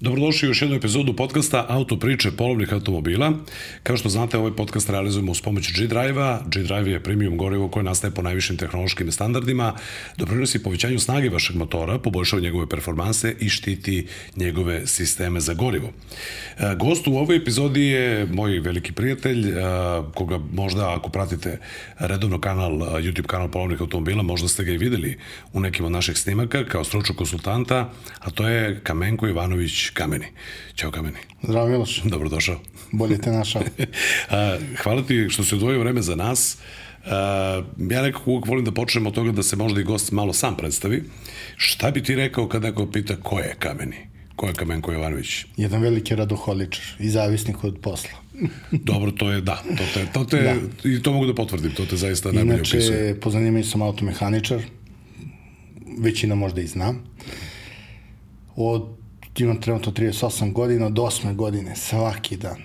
Dobrodošli u još jednu epizodu podcasta Auto priče polovnih automobila. Kao što znate, ovaj podcast realizujemo uz pomoć G-Drive-a. G-Drive je premium gorivo koje nastaje po najvišim tehnološkim standardima, doprinosi povećanju snage vašeg motora, poboljšava njegove performanse i štiti njegove sisteme za gorivo. E, gost u ovoj epizodi je moj veliki prijatelj, e, koga možda ako pratite redovno kanal, e, YouTube kanal polovnih automobila, možda ste ga i videli u nekim od naših snimaka kao stručnog konsultanta, a to je Kamenko Ivanović Kameni. Ćao Kameni. Zdravo Miloš. Dobrodošao. Bolje te našao. Hvala ti što si odvojio vreme za nas. Ja nekako uvijek volim da počnem od toga da se možda i gost malo sam predstavi. Šta bi ti rekao kad neko pita ko je Kameni? Ko je Kamenko Jovanović? Jedan veliki radoholičar i zavisnik od posla. Dobro, to je, da, to te, to te, da. i to mogu da potvrdim, to te zaista najbolje Inače, opisuje. Inače, po zanimanju sam automehaničar, većina možda i zna. Od imam trenutno 38 godina, od 8 godine, svaki dan.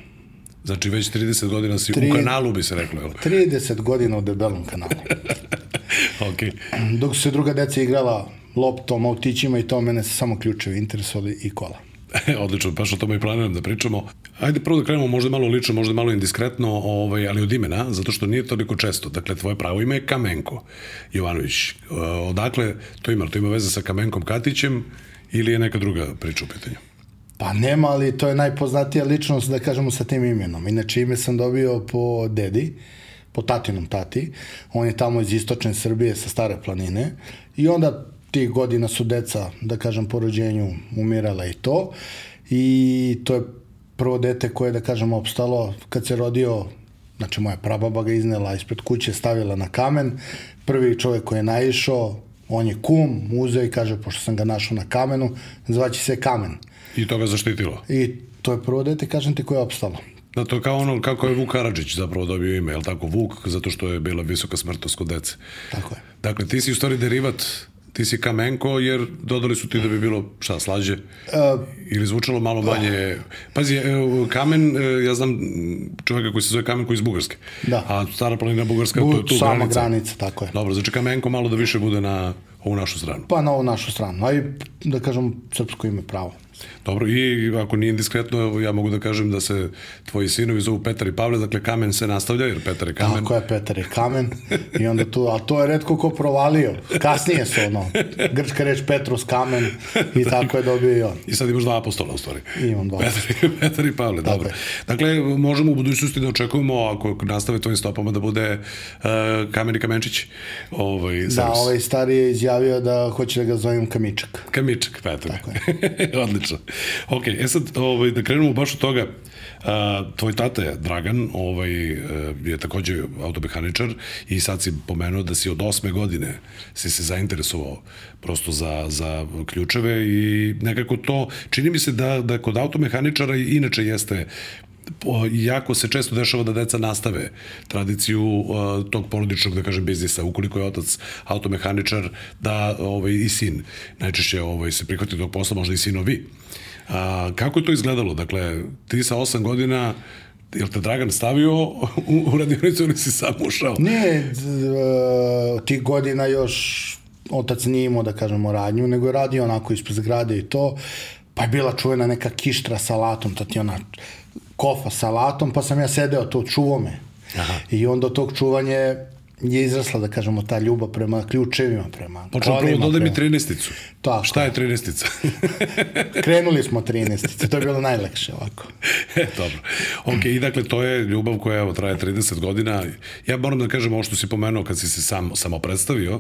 Znači već 30 godina si Tri, u kanalu bi se reklo, jel? 30 godina u debelom kanalu. ok. Dok su se druga deca igrala loptom, autićima i to, mene se samo ključevi interesovali i kola. Odlično, baš o tome i planiram da pričamo. Ajde prvo da krenemo možda malo lično, možda malo indiskretno, ovaj, ali od imena, zato što nije toliko često. Dakle, tvoje pravo ime je Kamenko Jovanović. Odakle to ima? To ima veze sa Kamenkom Katićem ili je neka druga priča u pitanju? Pa nema, ali to je najpoznatija ličnost, da kažemo, sa tim imenom. Inače, ime sam dobio po dedi, po tatinom tati. On je tamo iz istočne Srbije sa Stare planine. I onda tih godina su deca, da kažem, po rođenju umirala i to. I to je prvo dete koje, da kažem, opstalo kad se rodio znači moja prababa ga iznela ispred kuće, stavila na kamen. Prvi čovjek koji je naišao, on je kum, i kaže, pošto sam ga našao na kamenu, zvaći se kamen. I to ga zaštitilo? I to je prvo dete, kažem ti, koje je opstalo. Da, to je kao ono, kako je Vuk Karadžić zapravo dobio ime, je li tako? Vuk, zato što je bila visoka smrtost kod dece. Tako je. Dakle, ti si u stvari derivat ti si kamenko, jer dodali su ti da bi bilo, šta, slađe? Uh, Ili zvučalo malo manje... Pazi, kamen, ja znam čoveka koji se zove kamen koji iz Bugarske. Da. A stara planina Bugarska, Bu, to je tu sama granica. granica, tako je. Dobro, znači kamenko malo da više bude na ovu našu stranu. Pa na ovu našu stranu, a i da kažem srpsko ime pravo. Dobro, i ako nije indiskretno, ja mogu da kažem da se tvoji sinovi zovu Petar i Pavle, dakle kamen se nastavlja, jer Petar je kamen. Tako je, Petar je kamen. I onda tu, a to je redko ko provalio. Kasnije su ono, grčka reč Petrus kamen i tako je dobio i on. I sad imaš dva apostola u stvari. Imam dva. Petar, Petar i Pavle, tako dobro. Je. Dakle, možemo u budućnosti da očekujemo, ako nastave tvojim stopama, da bude uh, kamen i kamenčić. Ovaj, da, ovaj stari je izjavio da hoće da ga zovem Kamičak. Kamičak, Petar. Tako je. Odlično. Ok, e sad, ovaj, da krenemo baš od toga, a, tvoj tata je Dragan, ovaj, je takođe automehaničar i sad si pomenuo da si od osme godine si se zainteresovao prosto za, za ključeve i nekako to, čini mi se da, da kod automehaničara inače jeste jako se često dešava da deca nastave tradiciju uh, tog porodičnog, da kažem, biznisa. Ukoliko je otac automehaničar, da ovaj, i sin najčešće ovaj, se prihvati tog posla, možda i sinovi. A, kako je to izgledalo? Dakle, ti sa osam godina jel te Dragan stavio u, u radionicu ili si sam ušao? Ne, tih godina još otac nije imao, da kažemo, radnju, nego je radio onako ispred zgrade i to, pa je bila čuvena neka kištra sa latom, to ti ona kofa sa latom, pa sam ja sedeo to, čuvo me. Aha. I onda tog čuvanje je izrasla, da kažemo, ta ljubav prema ključevima, prema Počeo prvo dodaj mi 13-icu. Tako. Šta je 13-ica? Krenuli smo 13-ice, to je bilo najlekše ovako. E, dobro. Ok, i dakle, to je ljubav koja evo, traje 30 godina. Ja moram da kažem ovo što si pomenuo kad si se sam, samo predstavio, eh,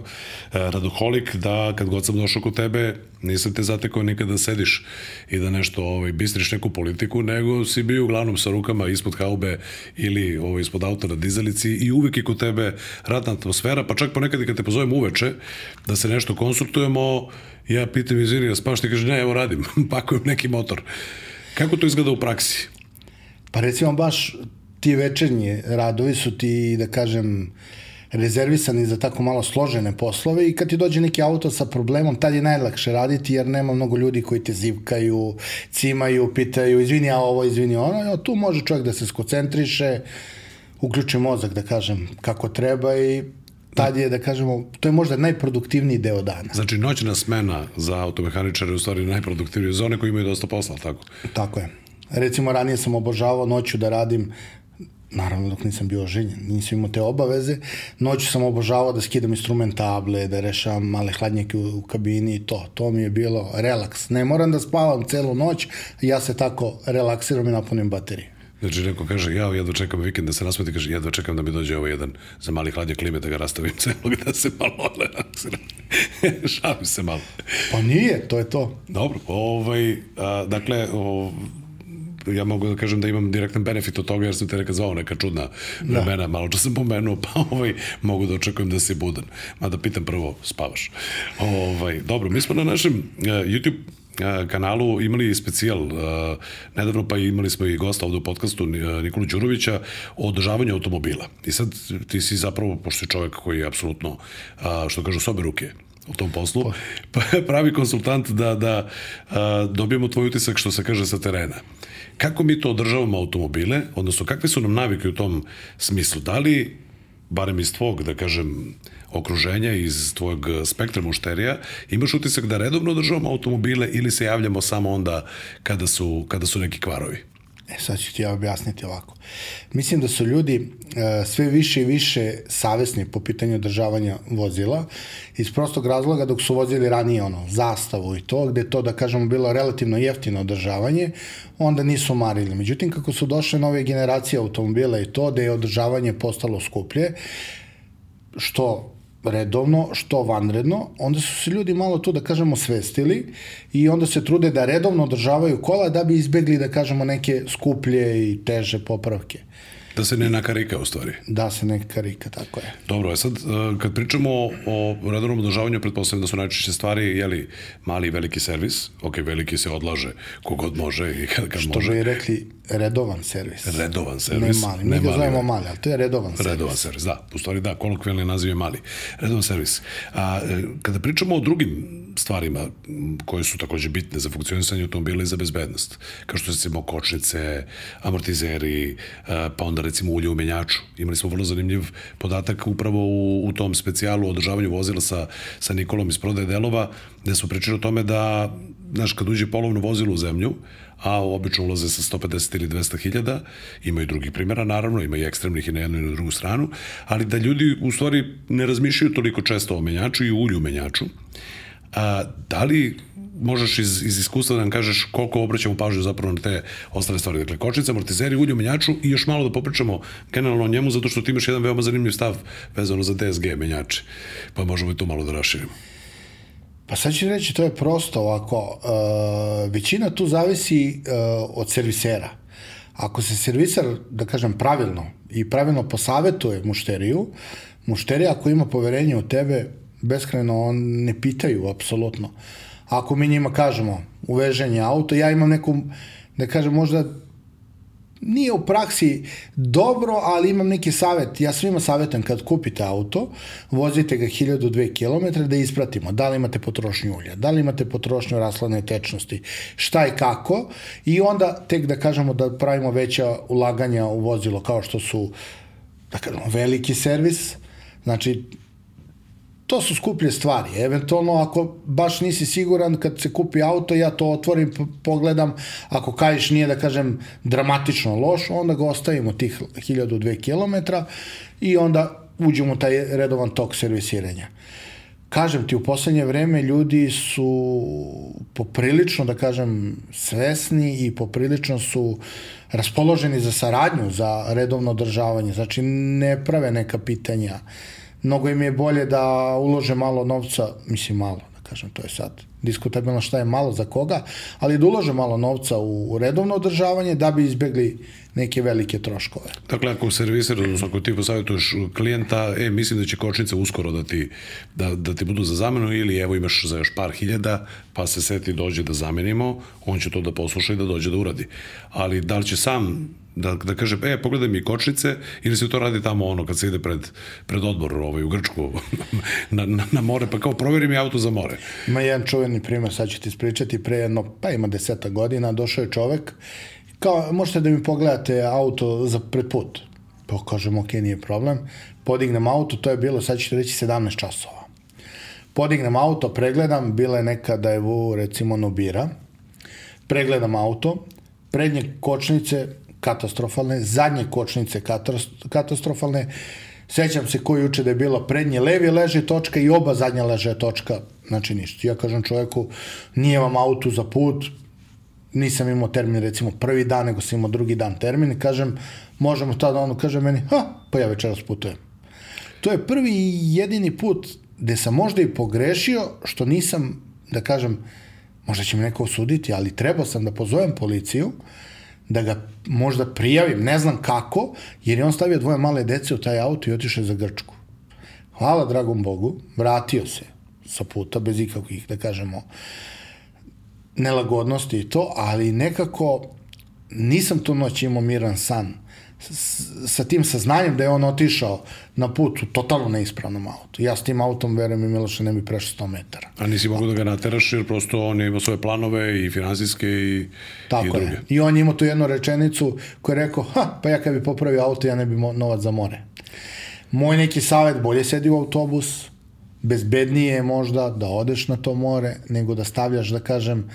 Radoholik, da kad god sam došao kod tebe, nisam te zatekao nikada da sediš i da nešto ovaj, bistriš neku politiku, nego si bio uglavnom sa rukama ispod haube ili ovaj, ispod auta na dizalici i uvek je kod tebe radna atmosfera, pa čak ponekad i kad te pozovem uveče da se nešto konsultujemo, ja pitam, izvini, ja spavaš, ti kaže, ne, evo radim, pakujem neki motor. Kako to izgleda u praksi? Pa recimo baš ti večernji radovi su ti, da kažem, rezervisani za tako malo složene poslove i kad ti dođe neki auto sa problemom, tad je najlakše raditi jer nema mnogo ljudi koji te zivkaju, cimaju, pitaju, izvini a ovo, izvini ono, ja, tu može čovjek da se skocentriše, uključi mozak, da kažem, kako treba i Tad je, da kažemo, to je možda najproduktivniji deo dana. Znači, noćna smena za automehaničare je u stvari najproduktivnije zone koji imaju dosta posla, tako? Tako je. Recimo, ranije sam obožavao noću da radim naravno dok nisam bio oženjen, nisam imao te obaveze. Noću sam obožavao da skidam instrumentable, da rešavam male hladnjake u, u kabini i to. To mi je bilo relaks. Ne moram da spavam celu noć, ja se tako relaksiram i napunim baterije. Znači, neko kaže, ja jedva čekam vikend da se nasmeti, kaže, jedva čekam da mi dođe ovo jedan za mali hladnjak klime da ga rastavim celog, da se malo relaksiram. Šalim se malo. Pa nije, to je to. Dobro, ovaj, a, dakle, o, ja mogu da kažem da imam direktan benefit od toga jer sam te nekad zvao neka čudna vremena, da. malo čas sam pomenuo, pa ovaj, mogu da očekujem da si budan. Mada pitam prvo, spavaš. Ovaj, dobro, mi smo na našem uh, YouTube kanalu imali specijal uh, nedavno pa imali smo i gosta ovde u podcastu Nikolu Đurovića o održavanju automobila. I sad ti si zapravo, pošto je čovek koji je apsolutno, što kažu, sobe ruke u tom poslu, pa pravi konsultant da, da uh, dobijemo tvoj utisak što se kaže sa terena. Kako mi to održavamo automobile, odnosno kakve su nam navike u tom smislu? Da li, barem iz tvog, da kažem, okruženja, iz tvojeg spektra mušterija, imaš utisak da redovno održavamo automobile ili se javljamo samo onda kada su, kada su neki kvarovi? E, sad ću ti ja objasniti ovako. Mislim da su ljudi e, sve više i više savesni po pitanju održavanja vozila iz prostog razloga dok su vozili ranije ono, zastavu i to, gde to, da kažemo, bilo relativno jeftino održavanje, onda nisu marili. Međutim, kako su došle nove generacije automobila i to, da je održavanje postalo skuplje, što redovno, što vanredno, onda su se ljudi malo tu, da kažemo, svestili i onda se trude da redovno održavaju kola da bi izbegli, da kažemo, neke skuplje i teže popravke. Da se ne nakarika u stvari. Da se ne karika, tako je. Dobro, a sad e, kad pričamo o redovnom održavanju, pretpostavljam da su najčešće stvari, jeli, mali i veliki servis, ok, veliki se odlaže kogod može i kad, kad Što može. bi rekli, redovan servis. Redovan servis. Ne mali, mi ga zovemo mali, ali to je redovan servis. Redovan servis, da. U stvari da, kolokvijalni naziv je mali. Redovan servis. A e, kada pričamo o drugim stvarima koje su takođe bitne za funkcionisanje automobila i za bezbednost, kao što recimo kočnice, amortizeri, e, pa onda recimo ulje u menjaču. Imali smo vrlo zanimljiv podatak upravo u, u tom specijalu o održavanju vozila sa, sa Nikolom iz prodaje delova, gde su pričali o tome da, znaš, kad uđe polovno vozilo u zemlju, a obično ulaze sa 150 ili 200 hiljada, ima i drugih primjera, naravno, ima i ekstremnih i na jednu i na drugu stranu, ali da ljudi u stvari ne razmišljaju toliko često o menjaču i ulju u menjaču, a, da li možeš iz, iz iskustva da nam kažeš koliko obraćamo pažnju zapravo na te ostale stvari. Dakle, kočnica, amortizeri, ulju, menjaču i još malo da popričamo generalno o njemu, zato što ti imaš jedan veoma zanimljiv stav vezano za DSG menjače. Pa možemo i tu malo da raširimo. Pa sad ću reći, to je prosto ovako. Uh, većina tu zavisi uh, od servisera. Ako se servisar, da kažem, pravilno i pravilno posavetuje mušteriju, mušterija ako ima poverenje u tebe, beskreno on ne pitaju, apsolutno. Ako mi njima kažemo uveženje auto, ja imam neku, da kažem, možda nije u praksi dobro, ali imam neki savet. Ja svima savetujem kad kupite auto, vozite ga 1002 km da ispratimo da li imate potrošnju ulja, da li imate potrošnju rasladne tečnosti, šta i kako i onda tek da kažemo da pravimo veća ulaganja u vozilo kao što su da kažemo, veliki servis, znači to su skuplje stvari. Eventualno, ako baš nisi siguran kad se kupi auto, ja to otvorim, pogledam, ako kajiš nije, da kažem, dramatično loš, onda ga ostavimo tih 1002 km i onda uđemo u taj redovan tok servisiranja. Kažem ti, u poslednje vreme ljudi su poprilično, da kažem, svesni i poprilično su raspoloženi za saradnju, za redovno održavanje. Znači, ne prave neka pitanja mnogo im je bolje da ulože malo novca, mislim malo, da kažem, to je sad diskutabilno šta je malo za koga, ali da ulože malo novca u redovno održavanje da bi izbegli neke velike troškove. Dakle, ako serviser, odnosno ako ti posavjetuješ klijenta, e, mislim da će kočnica uskoro da ti, da, da ti budu za zamenu ili evo imaš za još par hiljada, pa se seti dođe da zamenimo, on će to da posluša i da dođe da uradi. Ali da li će sam da, da kaže, e, pogledaj mi kočnice, ili se to radi tamo ono, kad se ide pred, pred odbor ovaj, u Grčku, na, na, na more, pa kao proveri mi auto za more. Ima jedan čuveni primer, sad ću ti ispričati, pre jedno, pa ima deseta godina, došao je čovek, kao, možete da mi pogledate auto za pred put. Pa kažem, ok, nije problem. Podignem auto, to je bilo, sad ću reći, 17 časova. Podignem auto, pregledam, bila je neka da je vu, recimo, Nobira. Pregledam auto, prednje kočnice katastrofalne, zadnje kočnice katastrofalne, Sećam se ko juče da je bilo prednje levi leže točka i oba zadnja leže točka, znači ništa. Ja kažem čoveku, nije vam auto za put, nisam imao termin recimo prvi dan, nego sam imao drugi dan termin i kažem, možemo tada ono, kaže meni, ha, pa ja večeras putujem. To je prvi i jedini put gde sam možda i pogrešio, što nisam, da kažem, možda će me neko osuditi, ali trebao sam da pozovem policiju, da ga možda prijavim, ne znam kako, jer je on stavio dvoje male dece u taj auto i otišao za Grčku. Hvala dragom Bogu, vratio se sa puta, bez ikakvih, da kažemo, nelagodnosti i to, ali nekako nisam tu noć imao miran san sa tim saznanjem da je on otišao na put u totalno neispravnom autu. Ja s tim autom, verujem i Miloše, ne bi prešao 100 metara. A nisi mogu da ga nateraš jer prosto on je imao svoje planove i finansijske i, Tako i druge. Je. I on je imao tu jednu rečenicu koju je rekao, ha, pa ja kad bi popravio auto, ja ne bi novac za more. Moj neki savet, bolje sedi u autobus, bezbednije je možda da odeš na to more, nego da stavljaš, da kažem,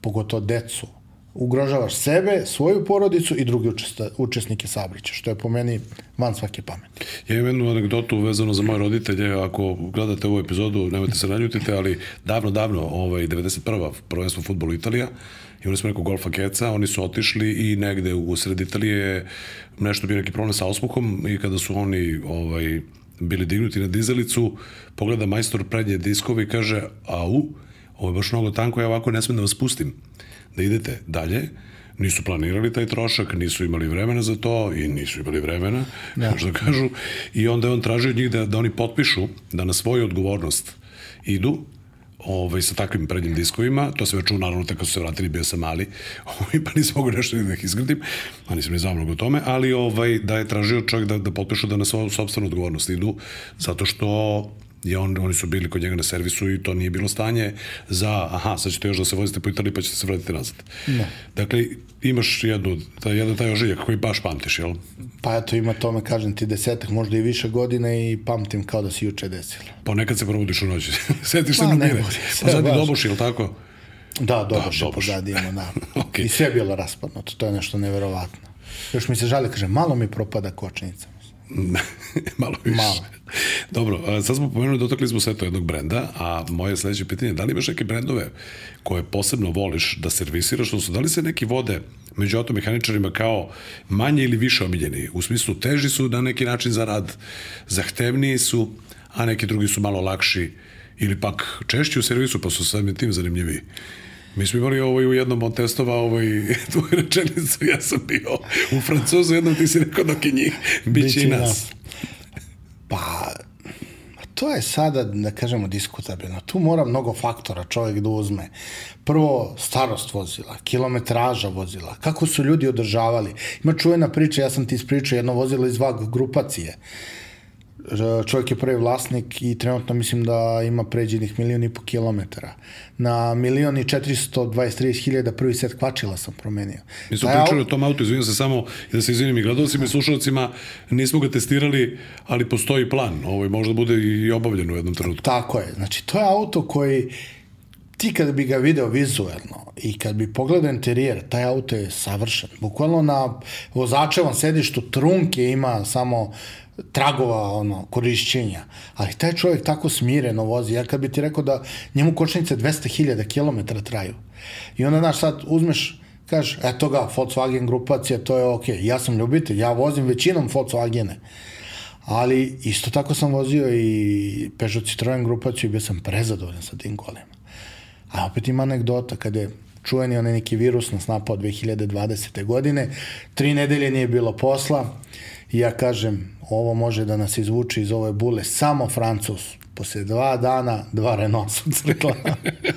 pogotovo decu, ugrožavaš sebe, svoju porodicu i drugi učesnike saobraćaja, što je po meni van svake pameti. Ja imam jednu anegdotu vezano za moje roditelje, ako gledate ovu epizodu, nemojte se naljutite, ali davno, davno, ovaj, 91. prvenstvo futbolu Italija, imali smo neko golfa keca, oni su otišli i negde u sred Italije nešto bio neki problem sa osmuhom i kada su oni ovaj, bili dignuti na dizelicu, pogleda majstor prednje diskovi i kaže, au, ovo je baš mnogo tanko, ja ovako ne smem da vas pustim da idete dalje, nisu planirali taj trošak, nisu imali vremena za to i nisu imali vremena, ja. Da. što kažu, i onda je on tražio od njih da, da oni potpišu da na svoju odgovornost idu ovaj, sa takvim prednjim diskovima, to se već čuo naravno tako su se vratili, bio sam mali, ovaj, pa nisam mogu nešto da ih izgradim, a nisam ni znao mnogo o tome, ali ovaj, da je tražio čovjek da, da potpišu da na svoju sobstvenu odgovornost idu, zato što I on, oni su bili kod njega na servisu i to nije bilo stanje za, aha, sad ćete još da se vozite po Italiji pa ćete se vratiti nazad. Ne. Dakle, imaš jednu, ta, jedan taj ožiljak koji baš pamtiš, jel? Pa eto, ima tome, kažem ti, desetak, možda i više godina i pamtim kao da se juče desilo. Pa nekad se probudiš u noći, setiš se pa, ne, Pa sad je dobuš, jel tako? Da, dobuš, da, dobuš. pozadi imamo, da. okay. I sve je bilo raspadnuto, to je nešto neverovatno. Još mi se žali, kaže, malo mi propada kočnica. Malo više. Malo. Dobro, sad smo pomenuli, dotakli smo sve to jednog brenda, a moje sledeće pitanje je da li imaš neke brendove koje posebno voliš da servisiraš, odnosno da li se neki vode među automehaničarima kao manje ili više omiljeni? U smislu teži su na neki način za rad, zahtevniji su, a neki drugi su malo lakši ili pak češći u servisu, pa su samim tim zanimljiviji. Mi smo imali ovaj u jednom od testova ovaj, tvoju rečenicu, ja sam bio u Francuzu, jednom ti si rekao dok je njih, bit će i nas. Pa, to je sada, da kažemo, diskutabilno. Tu mora mnogo faktora čovjek da uzme. Prvo, starost vozila, kilometraža vozila, kako su ljudi održavali. Ima čuvena priča, ja sam ti ispričao, jedno vozilo iz VAG grupacije. Čovjek je prvi vlasnik i trenutno mislim da ima pređenih milion i po kilometara. Na milion i 423 hiljada prvi set kvačila sam promenio. Mi smo pričali o tom autu, izvinim se samo, da se izvinim i gledalcima i slušalcima, nismo ga testirali, ali postoji plan. Ovo možda bude i obavljeno u jednom trenutku. Tako je. Znači, to je auto koji ti kad bi ga video vizuelno i kad bi pogledao interijer, taj auto je savršen. Bukvalno na vozačevom sedištu trunke ima samo tragova ono, korišćenja. Ali taj čovjek tako smireno vozi. Ja kad bi ti rekao da njemu kočnice 200.000 km traju. I onda, znaš, sad uzmeš, kažeš, eto ga, Volkswagen grupacija, to je. Okay. Ja sam ljubitelj, ja vozim većinom Volkswagene. Ali isto tako sam vozio i Peugeot Citroen grupaciju i bio sam prezadovoljan sa tim kolima. A opet ima anegdota kada je čuveni onaj neki virus nas napao 2020. godine. Tri nedelje nije bilo posla i ja kažem ovo može da nas izvuče iz ove bule samo Francus. Posle dva dana, dva Renault su crkla.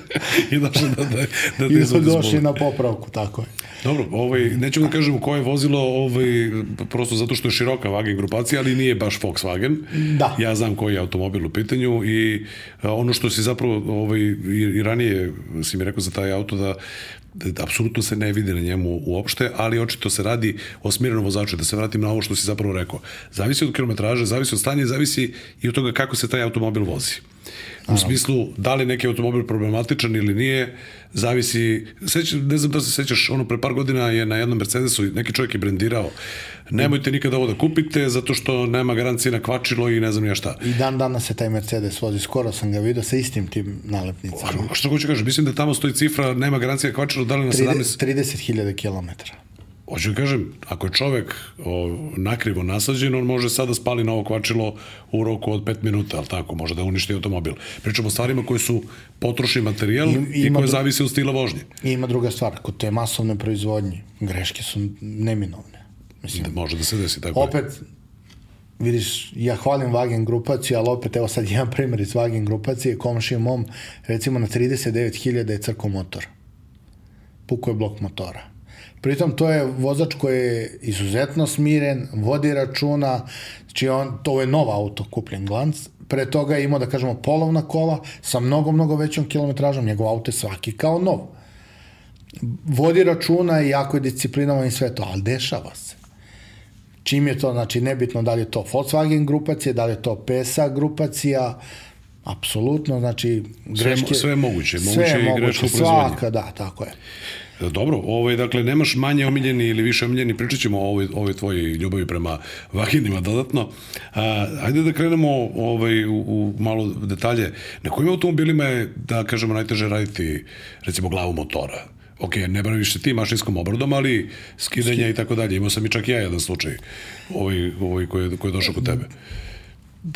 I došli da, da, da I su izvode došli na popravku, tako je. Dobro, ovaj, neću da kažemo koje je vozilo, ovaj, prosto zato što je široka Wagen grupacija, ali nije baš Volkswagen. Da. Ja znam koji je automobil u pitanju i a, ono što si zapravo ovaj, i, i ranije si mi rekao za taj auto da apsolutno se ne vidi na njemu uopšte, ali očito se radi o smirenom vozaču, da se vratim na ovo što si zapravo rekao. Zavisi od kilometraže, zavisi od stanja, zavisi i od toga kako se taj automobil vozi. U smislu, da li neki automobil problematičan ili nije, zavisi, seć, ne znam da se sećaš, ono pre par godina je na jednom Mercedesu neki čovjek je brendirao, nemojte nikada ovo da kupite zato što nema garancije na kvačilo i ne znam ja šta. I dan danas se taj Mercedes vozi, skoro sam ga vidio sa istim tim nalepnicama. Što hoću kažem, mislim da tamo stoji cifra, nema garancije na kvačilo, da li na 17... 30.000 km. Hoću da kažem, ako je čovek o, nakrivo nasađen, on može sada spali na ovo kvačilo u roku od 5 minuta, ali tako, može da uništi automobil. Pričamo o stvarima koje su potrošni materijal I- i, koje zavise od stila vožnje. I ima druga stvar, kod te masovne proizvodnje, greške su neminovne. Mislim, Da može da se desi tako. je. opet, vidiš, ja hvalim Wagen grupaciju, ali opet, evo sad jedan primjer iz Wagen grupacije, komšija mom, recimo na 39.000 je crko motor. Puko je blok motora. Pritom to je vozač koji je izuzetno smiren, vodi računa, znači on, to je nov auto kupljen glanc, pre toga je imao, da kažemo, polovna kola sa mnogo, mnogo većom kilometražom, njegov auto je svaki kao nov. Vodi računa i jako je disciplinovan i sve to, ali dešava se. Čim je to, znači nebitno da li je to Volkswagen grupacija, da li je to PSA grupacija, apsolutno, znači greške... sve je moguće, sve moguće je i moguće, greška u proizvodnji. svaka, da, tako je. Dobro, ovaj, dakle, nemaš manje omiljeni ili više omiljeni, pričat ćemo o ovoj, ovoj tvojoj ljubavi prema vaginima dodatno. A, ajde da krenemo ovaj, u, u malo detalje. Na kojim automobilima je, da kažemo, najteže raditi, recimo, glavu motora? Ok, ne baviš se ti mašinskom obradom, ali skidanja i tako dalje. Imao sam i čak i ja jedan slučaj ovaj, ovaj koji, je, koji je došao kod tebe.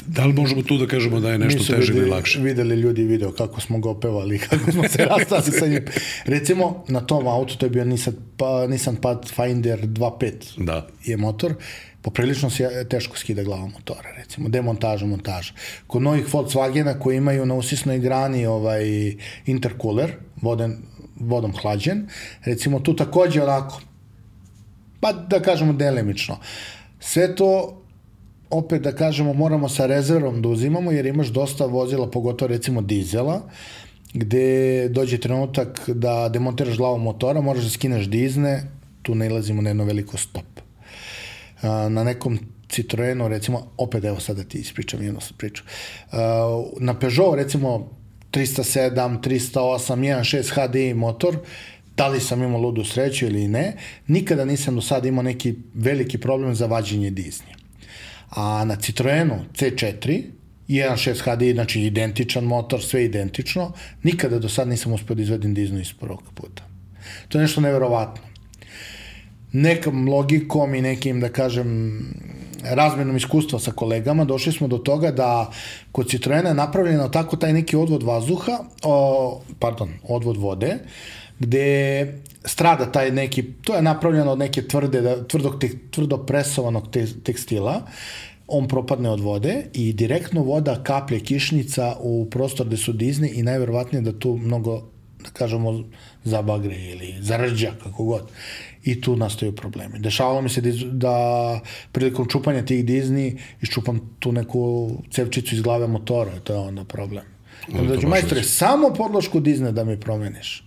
Da li možemo tu da kažemo da je nešto Nisu teže ili lakše? Videli ljudi video kako smo ga opevali, kako smo se rastali sa njim. Recimo, na tom autu, to je bio Nissan, pa, Nissan Pathfinder 2.5 Da. je motor, poprilično se teško skida glava motora, recimo, demontaža, montaža. Kod novih Volkswagena koji imaju na usisnoj grani ovaj intercooler, voden, vodom hlađen, recimo tu takođe onako, pa da kažemo delimično. Sve to opet da kažemo moramo sa rezervom da uzimamo jer imaš dosta vozila, pogotovo recimo dizela, gde dođe trenutak da demontiraš glavu motora, moraš da skineš dizne, tu nailazimo na jedno veliko stop. Na nekom Citroenu, recimo, opet evo sad da ti ispričam jednu priču. Na Peugeot, recimo, 307, 308, 1.6 HDI motor, da li sam imao ludu sreću ili ne, nikada nisam do sada imao neki veliki problem za vađenje diznje. A na Citroenu C4, 1.6 HDI, znači identičan motor, sve identično, nikada do sada nisam uspio da izvedim diznu iz prvog puta. To je nešto neverovatno nekom logikom i nekim, da kažem, razmenom iskustva sa kolegama, došli smo do toga da kod Citroena je napravljeno tako taj neki odvod vazduha, o, pardon, odvod vode, gde strada taj neki, to je napravljeno od neke tvrde, da, tvrdog, te, tvrdo presovanog te, tekstila, on propadne od vode i direktno voda kaplje kišnica u prostor gde su dizni i najverovatnije da tu mnogo da kažemo zabagre ili zarđa, kako god. I tu nastaju problemi. Dešavalo mi se da, da prilikom čupanja tih dizni iščupam tu neku cevčicu iz glave motora, to je onda problem. Onda dođe, baš majstore, samo podlošku dizne da mi promeniš.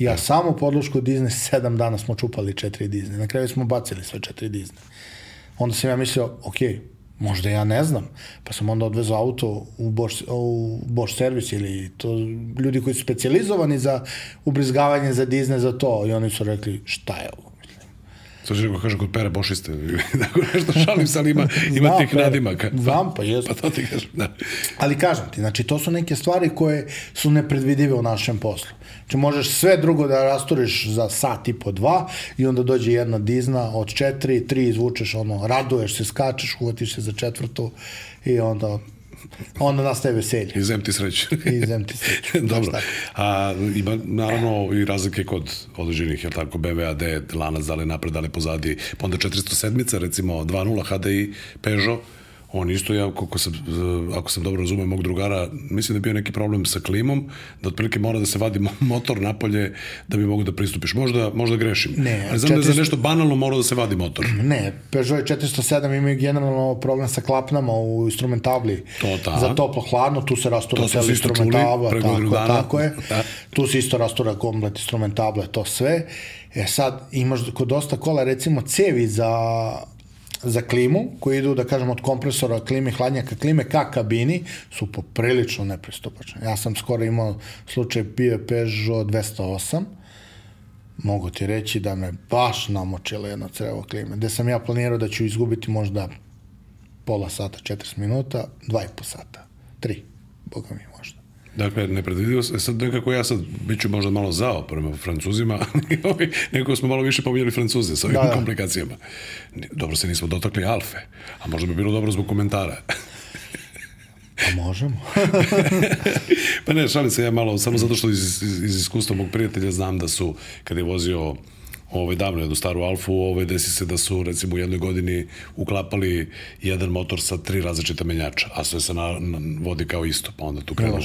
Ja samo podlošku dizne, sedam dana smo čupali četiri dizne. Na kraju smo bacili sve četiri dizne. Onda sam ja mislio, ok, možda ja ne znam. Pa sam onda odvezao auto u Bosch, u Bosch servis ili to ljudi koji su specializovani za ubrizgavanje za dizne za to. I oni su rekli, šta je ovo? Sad ću kaže kod pere bošiste, tako nešto šalim se, ali ima, ima Znam, tih Pere. nadimaka. Znam, pa jesu. Pa to ti kažem, da. Ali kažem ti, znači to su neke stvari koje su nepredvidive u našem poslu. Znači možeš sve drugo da rasturiš za sat i po dva i onda dođe jedna dizna od četiri, tri izvučeš ono, raduješ se, skačeš, uvatiš se za četvrtu i onda, onda nastaje veselje. I zem ti sreću. I zem ti sreću. Dobro. A, ima naravno i razlike kod određenih, jel tako, BVAD, lanac, da li napred, da li pozadi, pa onda 407, recimo 2.0 HDI, Peugeot, on isto, ja, kako sam, ako sam dobro razumeo mog drugara, mislim da je bio neki problem sa klimom, da otprilike mora da se vadi mo- motor napolje da bi mogu da pristupiš. Možda, možda grešim. Ne, Ali znam da je za 400 nešto banalno mora da se vadi motor. Ne, Peugeot 407 imaju generalno problem sa klapnama u instrumentabli. To da. Za toplo-hladno, tu se rastura celi čuli instrumentabla, tako, dana. tako je. Da. Tu se isto rastura komplet instrumentabla, to sve. E sad, imaš kod dosta kola, recimo, cevi za za klimu, koji idu, da kažem, od kompresora klime, hladnjaka klime ka kabini, su poprilično nepristupačne. Ja sam skoro imao slučaj, bio Peugeot 208, mogu ti reći da me baš namočilo jedno crevo klime, gde sam ja planirao da ću izgubiti možda pola sata, 40 minuta, dva i po sata, tri, boga mi možda. Dakle, nepredvidivo se, sad nekako ja sad bit ću možda malo zao prema Francuzima, ali ovaj, nekako smo malo više pominjali Francuze sa ovim Da, da. komplikacijama. Dobro se nismo dotakli Alfe, a možda bi bilo dobro zbog komentara. Pa možemo. pa ne, šalim se ja malo, samo zato što iz, iz, iz iskustva mog prijatelja znam da su, kad je vozio ovaj, davno jednu staru Alfu, ovaj, desi se da su recimo u jednoj godini uklapali jedan motor sa tri različita menjača, a sve se na, na, vodi kao isto, pa onda tu krenu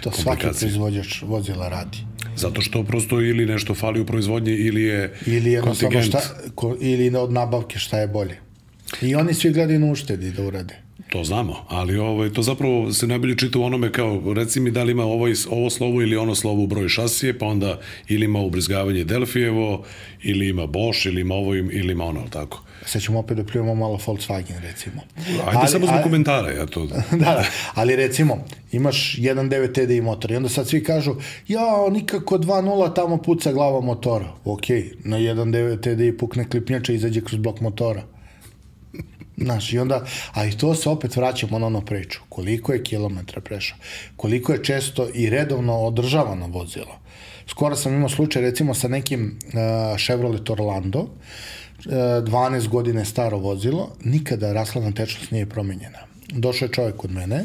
to svaki proizvođač vozila radi. Zato što prosto ili nešto fali u proizvodnji ili je Ili kontingent. šta, ko, ili od nabavke šta je bolje. I oni svi gledaju na uštedi da urade. To znamo, ali ovaj, to zapravo se najbolje čita u onome kao, reci mi da li ima ovo, is- ovo slovo ili ono slovo u broju šasije, pa onda ili ima ubrizgavanje Delfijevo, ili ima Bosch, ili ima ovo, ili ima ono, ali tako. Sad ćemo opet da pljujemo malo Volkswagen, recimo. Ajde ali, samo zbog a- komentara, ja to... da, da, ali recimo, imaš 1.9 TDI motor i onda sad svi kažu, ja, nikako 2.0 tamo puca glava motora. Ok, na 1.9 TDI pukne klipnjača i izađe kroz blok motora. Znaš, i onda, a i to se opet vraćamo na ono priču. Koliko je kilometra prešao? Koliko je često i redovno održavano vozilo? Skoro sam imao slučaj, recimo, sa nekim uh, Chevrolet Orlando, uh, 12 godine staro vozilo, nikada rasladna tečnost nije promenjena. Došao je čovjek kod mene,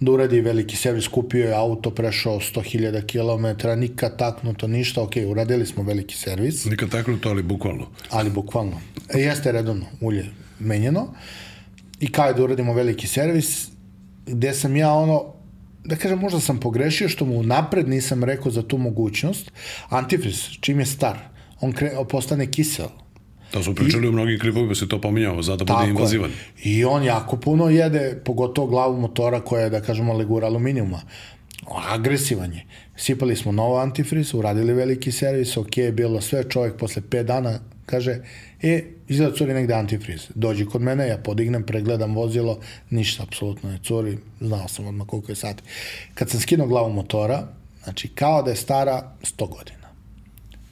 da uradi veliki servis, kupio je auto, prešao 100.000 km, nikad taknuto, ništa, ok, uradili smo veliki servis, Nikad taknuto, ali bukvalno. ali bukvalno. E, jeste redovno ulje menjeno i kao je da uradimo veliki servis, gde sam ja ono, da kažem, možda sam pogrešio što mu napred nisam rekao za tu mogućnost. Antifriz, čim je star, on kre, postane kisel. To smo pričali I... u mnogim klipovima, se to pominjao, zato bude Tako invazivan. je. I on jako puno jede, pogotovo glavu motora koja je, da kažemo, legura aluminijuma. Agresivan je. Sipali smo novo antifriz, uradili veliki servis, ok, je bilo sve, čovjek posle 5 dana kaže, e, izgleda curi negde antifriz. Dođi kod mene, ja podignem, pregledam vozilo, ništa apsolutno ne curi, znao sam odmah koliko je sati. Kad sam skinuo glavu motora, znači kao da je stara 100 godina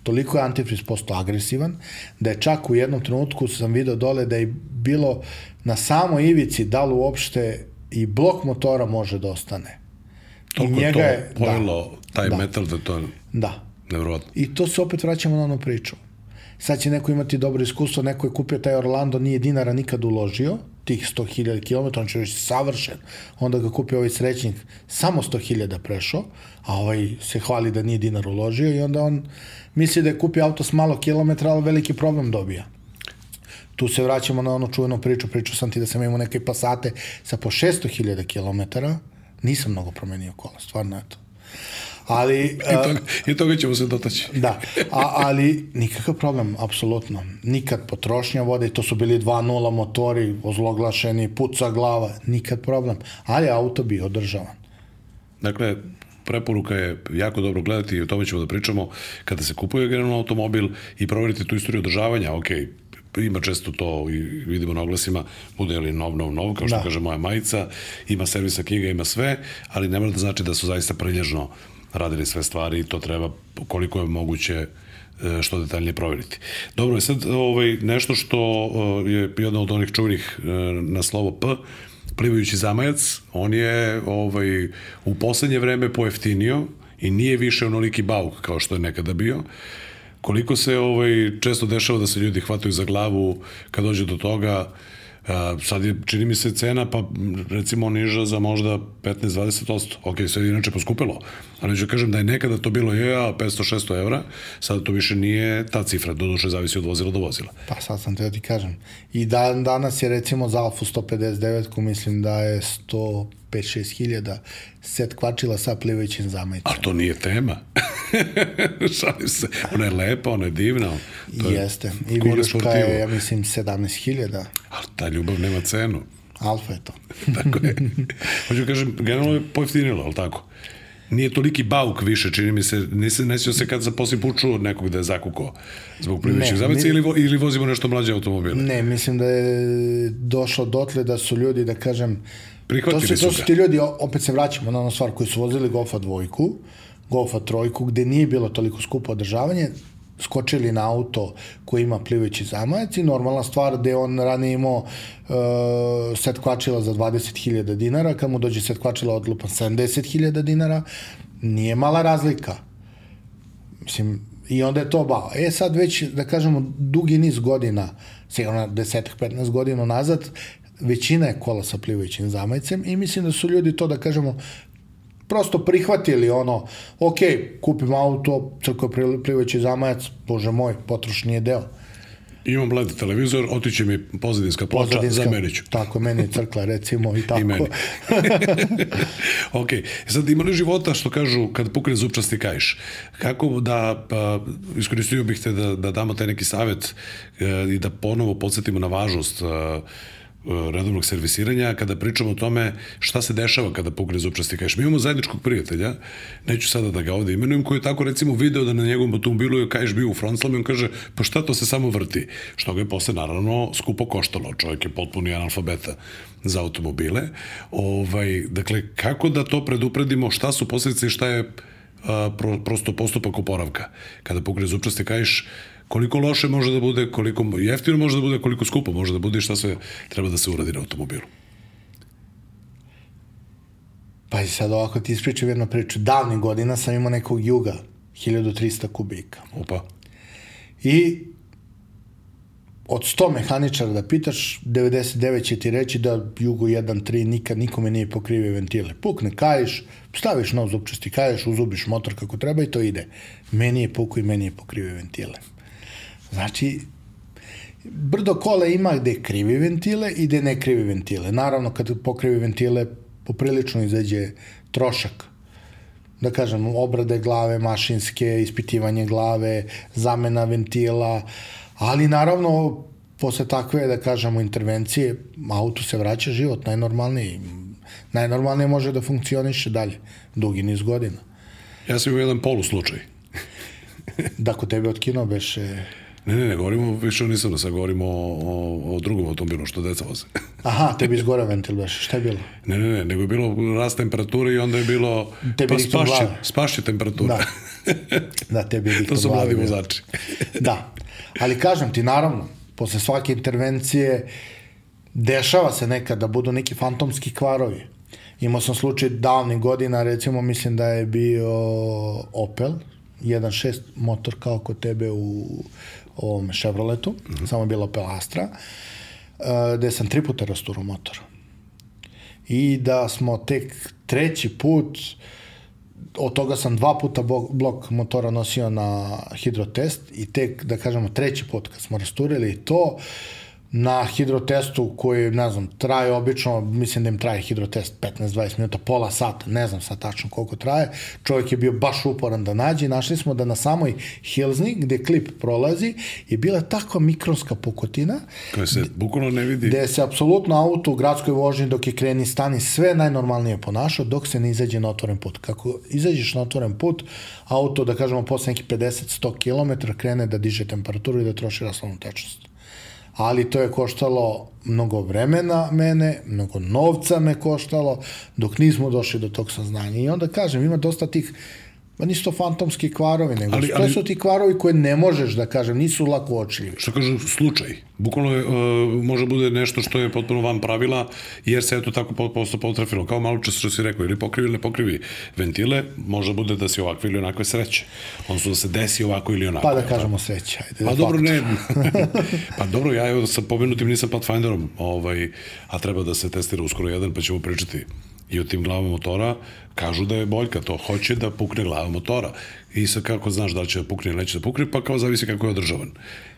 toliko je antifriz postao agresivan, da je čak u jednom trenutku sam video dole da je bilo na samoj ivici da li uopšte i blok motora može da ostane. Toliko je to pojelo da, taj da, metal da to je da. nevrovatno. I to se opet vraćamo na onu priču. Sad će neko imati dobro iskustvo, neko je kupio taj Orlando, nije dinara nikad uložio, tih 100.000 km, on će reći savršen. Onda ga kupio ovaj srećnik, samo 100.000 prešao, a ovaj se hvali da nije dinar uložio i onda on misli da je kupio auto s malo kilometra, ali veliki problem dobija. Tu se vraćamo na onu čuvenu priču, priču sam ti da sam imao neke pasate sa po 600.000 km, nisam mnogo promenio kola, stvarno eto. Ali, I toga, I toga ćemo se dotaći. Da, a, ali nikakav problem, apsolutno. Nikad potrošnja vode, to su bili 2.0 motori, ozloglašeni, puca glava, nikad problem. Ali auto bi održavan. Dakle, preporuka je jako dobro gledati i o tome ćemo da pričamo kada se kupuje generalno automobil i proveriti tu istoriju održavanja, ok, ima često to i vidimo na oglasima, bude li nov, nov, nov, kao što da. kaže moja majica, ima servisa knjiga, ima sve, ali ne mora da znači da su zaista prilježno radili sve stvari i to treba koliko je moguće e, što detaljnije provjeriti. Dobro, sad ovaj, nešto što e, je jedno od onih čuvenih e, na slovo P, plivajući zamajac, on je ovaj, u poslednje vreme pojeftinio i nije više onoliki bauk kao što je nekada bio. Koliko se ovaj, često dešava da se ljudi hvataju za glavu kad dođe do toga, sad je, čini mi se, cena, pa recimo niža za možda 15-20%. Ok, sve je inače poskupilo, ali ću kažem da je nekada to bilo je, 500-600 evra, sad to više nije ta cifra, doduše zavisi od vozila do vozila. Pa sad sam te da ti kažem. I dan, danas je recimo za Alfa 159, ko mislim da je 105-6 hiljada set kvačila sa plivajućim zamajicom. A to nije tema. Šalim se. Ona je lepa, ona je divna. To je Jeste. I Viljuška je, ja mislim, 17 hiljada. Ali ta ljubav nema cenu. Alfa je to. Tako je. Hoću kažem, generalno je pojeftinilo, ali tako? Nije toliki bauk više, čini mi se, nisam nesio se kad sam poslije puču nekog da je zakukao zbog zavica ni- ili, vo, ili vozimo nešto mlađe automobile. Ne, mislim da je došlo dotle da su ljudi, da kažem, Prihvatili to su to su ti ljudi, opet se vraćamo na onu stvar koji su vozili Golfa dvojku, Golfa trojku, gde nije bilo toliko skupo održavanje, skočili na auto koji ima plivajući zamajac i normalna stvar gde on ranije imao uh, set kvačila za 20.000 dinara, kad mu dođe set kvačila odlupan 70.000 dinara, nije mala razlika. Mislim, i onda je to bao. E sad već, da kažemo, dugi niz godina, sigurno desetak, 15 godina nazad, većina je kola sa plivajućim zamajcem i mislim da su ljudi to, da kažemo, prosto prihvatili ono, ok, kupim auto, crko plivajući zamajac, bože moj, potrošnji je deo. Imam LED televizor, otiće mi pozadinska ploča, zamenit ću. Tako, meni je crkla, recimo, i tako. I meni. ok, sad ima li života što kažu kad pukne zupčasti kajš? Kako da, pa, iskoristio bih te da, da damo taj neki savet e, i da ponovo podsjetimo na važnost e, redovnog servisiranja kada pričamo o tome šta se dešava kada pukne zupčasti kajš. Mi imamo zajedničkog prijatelja, neću sada da ga ovde imenujem, koji je tako recimo video da na njegovom automobilu je kajš bio u frontslamu i on kaže pa šta to se samo vrti? Što ga je posle naravno skupo koštalo. Čovjek je potpuni analfabeta za automobile. Ovaj, dakle, kako da to predupredimo, šta su posljedice i šta je pro, prosto postupak oporavka? Kada pukne zupčasti kajš, koliko loše može da bude, koliko jeftino može da bude, koliko skupo može da bude i šta sve treba da se uradi na automobilu. Pa i sad ovako ti ispričam jednu priču. Davnih godina sam imao nekog juga, 1300 kubika. Opa. I od 100 mehaničara da pitaš, 99 će ti reći da Jugo 1.3 nikad nikome nije pokrivio ventile. Pukne kajiš, staviš nov zupčasti kajiš, uzubiš motor kako treba i to ide. Meni je puku i meni je pokrivio ventile. Znači, brdo kola ima gde krivi ventile i gde ne krivi ventile. Naravno, kad pokrivi ventile, poprilično izađe trošak da kažem, obrade glave mašinske, ispitivanje glave, zamena ventila, ali naravno posle takve, da kažemo, intervencije, auto se vraća život najnormalniji. Najnormalnije može da funkcioniše dalje, dugi niz godina. Ja sam imao jedan poluslučaj. Da kod tebe otkino beše... Ne, ne, ne, govorimo više o Nissanu, sad govorimo o, o, o drugom automobilu što deca voze. Aha, tebi izgore ventil beše, šta je bilo? Ne, ne, ne, nego je bilo rast temperature i onda je bilo Tebi pa spašće, glave. spašće temperatura. Da. Da, tebi je to su mladi vozači. Da, ali kažem ti, naravno, posle svake intervencije dešava se nekad da budu neki fantomski kvarovi. Imao sam slučaj davnih godina, recimo mislim da je bio Opel, 1.6 motor kao kod tebe u ovom Chevroletu, mm -hmm. samo je bila Opel Astra, uh, gde sam tri puta rasturo motor. I da smo tek treći put od toga sam dva puta blok, motora nosio na hidrotest i tek, da kažemo, treći put kad smo rasturili to, na hidrotestu koji, ne znam, traje obično, mislim da im traje hidrotest 15-20 minuta, pola sata, ne znam sad tačno koliko traje, čovjek je bio baš uporan da nađe i našli smo da na samoj Hilzni, gde klip prolazi, je bila takva mikronska pukotina, Koja se bukvalno ne vidi. gde se apsolutno auto u gradskoj vožnji dok je kreni stani sve najnormalnije ponašao dok se ne izađe na otvoren put. Kako izađeš na otvoren put, auto, da kažemo, posle nekih 50-100 km krene da diže temperaturu i da troši raslovnu tečnost. Ali to je koštalo mnogo vremena mene, mnogo novca me koštalo, dok nismo došli do tog saznanja. I onda kažem, ima dosta tih Ma nisu to fantomski kvarovi, nego Ali- ali, to su ti kvarovi koje ne možeš da kažem, nisu lako očljivi. što kažu, slučaj. Bukvalno je, uh, može bude nešto što je potpuno van pravila, jer se eto tako po- posto potrafilo. Kao malo čas što si rekao, ili pokrivi ili ne pokrivi ventile, može bude da si ovakve ili onakve sreće. Odnosno da se desi ovako ili onako. Pa da kažemo sreća. Ajde, Pa de dobro, ne. pa dobro, ja evo sa pomenutim nisam Pathfinderom, ovaj, a treba da se testira uskoro jedan, pa ćemo pričati i o tim glavama motora. Kažu da je boljka, to hoće da pukne glava motora. I sad kako znaš da će da pukne ili neće da pukne, pa kao zavisi kako je održavan.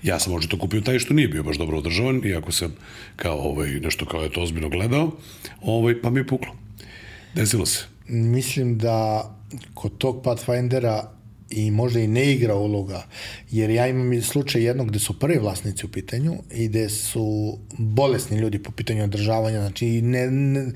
Ja sam očito kupio taj što nije bio baš dobro održavan, iako sam kao ovaj, nešto kao je to ozbiljno gledao, ovaj, pa mi je puklo. Desilo se. Mislim da kod tog Pathfindera i možda i ne igra uloga, jer ja imam slučaj jednog gde su prvi vlasnici u pitanju i gde su bolesni ljudi po pitanju održavanja, znači ne, ne,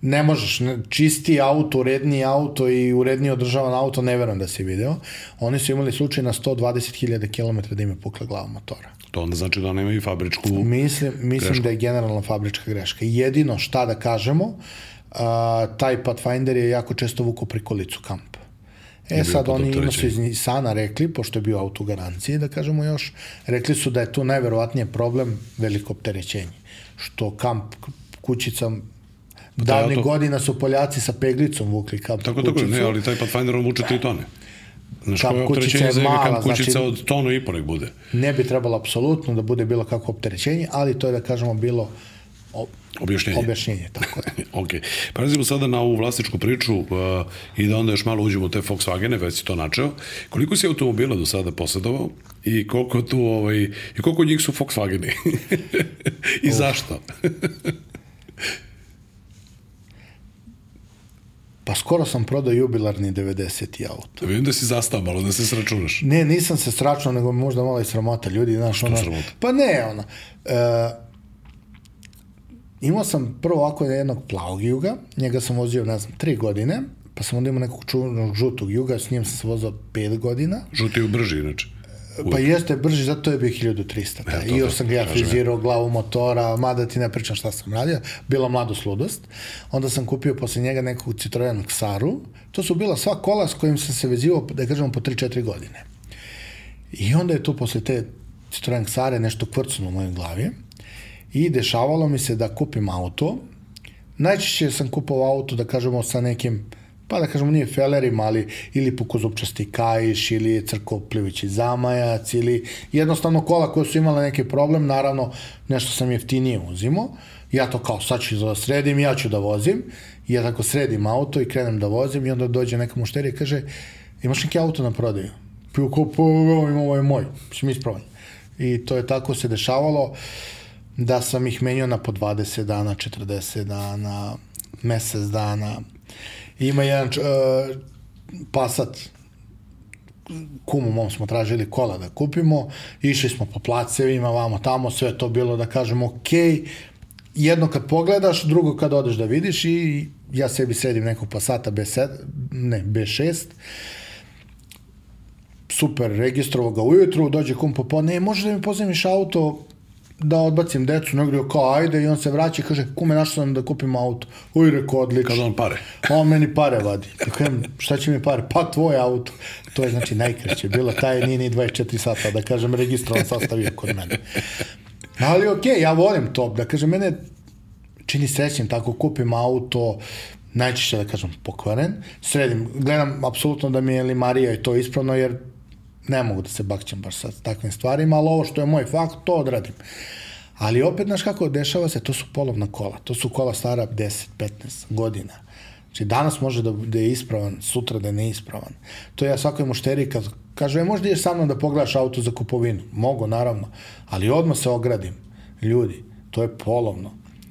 ne možeš, ne, čisti auto, uredniji auto i uredniji održavan auto, ne verujem da si video. Oni su imali slučaj na 120.000 km da im je pukla glava motora. To onda znači da nema i fabričku... Mislim, mislim Greška. da je generalna fabrička greška. Jedino šta da kažemo, a, taj Pathfinder je jako često vuko prikolicu kamp. E sad oni ima su iz Nisana rekli, pošto je bio auto u garanciji, da kažemo još, rekli su da je tu najverovatnije problem veliko opterećenje. Što kamp kućica davnih auto- godina su Poljaci sa peglicom vukli kamp Tako, tako, kućicu. ne, ali taj Pathfinder on vuče 3 tone. Znaš, Kamp koje je kućica je mala, kamp kućica znači- od tonu i po nek bude. Ne bi trebalo apsolutno da bude bilo kakvo opterećenje, ali to je da kažemo bilo Objašnjenje. objašnjenje, tako je. ok. Prelazimo sada na ovu vlasničku priču uh, i da onda još malo uđemo u te Volkswagene, već si to načeo. Koliko si automobila do sada posjedovao i koliko tu, ovaj, i koliko od njih su Volkswageni? I zašto? Pa skoro sam prodao jubilarni 90. auto. Vidim da si zastao malo, da se sračunaš. Ne, nisam se stračao, nego možda malo i sramota. Ljudi, znaš, ono... sramota? Pa ne, ono... E, imao sam prvo ovako jednog plavog juga, njega sam vozio, ne znam, tri godine, pa sam onda imao nekog čuvenog žutog juga, s njim sam se vozao pet godina. Žuti je brži, inače. Pa jeste brži, zato je bio 1300. Taj. E, to, I to, još sam ga ja ja. frizirao glavu motora, mada ti ne pričam šta sam radio, bila mladost ludost. Onda sam kupio posle njega nekog Citroen Xaru. To su bila sva kola s kojim sam se vezivao, da kažemo, po 3-4 godine. I onda je tu posle te Citroen Xare nešto kvrcuno u mojoj glavi i dešavalo mi se da kupim auto. Najčešće sam kupovao auto, da kažemo, sa nekim pa da kažemo nije felerima, ali ili pukozupčasti kajiš, ili crkoplivići zamajac, ili jednostavno kola koje su imale neki problem, naravno nešto sam jeftinije uzimo, ja to kao sad ću da sredim, ja ću da vozim, ja tako sredim auto i krenem da vozim i onda dođe neka mušterija i kaže, imaš neki auto na prodaju? Pio ko, pa imam ovaj moj, mislim ispravan. I to je tako se dešavalo da sam ih menjao na po 20 dana, 40 dana, mesec dana. Ima jedan uh, Passat, kumu mom smo tražili kola da kupimo, išli smo po placevima, vamo tamo, sve to bilo da kažemo ok, jedno kad pogledaš, drugo kad odeš da vidiš i ja sebi sredim nekog Passata B7, ne, B6, super, registrovao ga ujutru, dođe kum popodne, ne, možeš da mi pozemiš auto da odbacim decu, negdje kao ajde i on se vraća i kaže kume našao sam da kupim auto. Uj, rekao, odlično. Kada on pare. On meni pare vadi. Kažem, šta će mi pare? Pa tvoj auto. To je znači najkraće. Bilo taj nije ni 24 sata, da kažem, registrovan sastavio kod mene. Ali okej, okay, ja volim to. Da kažem, mene čini srećnim tako, kupim auto, najčešće da kažem pokvaren, sredim, gledam apsolutno da mi je limarija i to ispravno, jer ne mogu da se bakćem baš sa takvim stvarima, ali ovo što je moj fakt, to odradim. Ali opet, znaš kako dešava se, to su polovna kola, to su kola stara 10, 15 godina. Znači, danas može da, da je ispravan, sutra da je neispravan. To ja svakoj mušteri kad kaže, e, možda ideš sa mnom da pogledaš auto za kupovinu. Mogu, naravno, ali odmah se ogradim. Ljudi, to je polovno.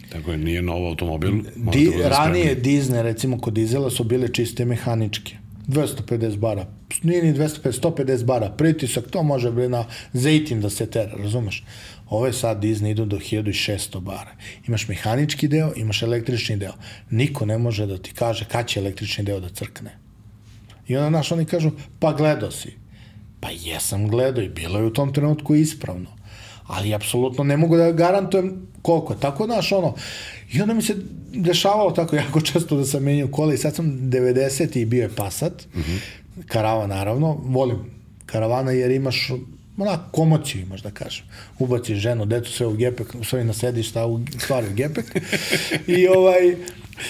Tako je, nije nov automobil. Di, da ranije. Disney, recimo, kod dizela su bile čiste mehaničke. 250 bara, nije ni 250, 150 bara, pritisak, to može bi na zejtin da se tera, razumeš? Ove sad Disney idu do 1600 bara. Imaš mehanički deo, imaš električni deo. Niko ne može da ti kaže kad će električni deo da crkne. I onda, znaš, oni kažu, pa gledao si. Pa jesam gledao i bilo je u tom trenutku ispravno. Ali apsolutno ne mogu da garantujem koliko. Tako, znaš, ono, i onda mi se dešavalo tako jako često da sam menjao kola i sad sam 90. i bio je Passat. Mm -hmm. Karavan, naravno. Volim karavana jer imaš onako komociju imaš da kažem. Ubaciš ženu, decu sve u gepek, u stvari na sedišta, a u stvari u gepek. I ovaj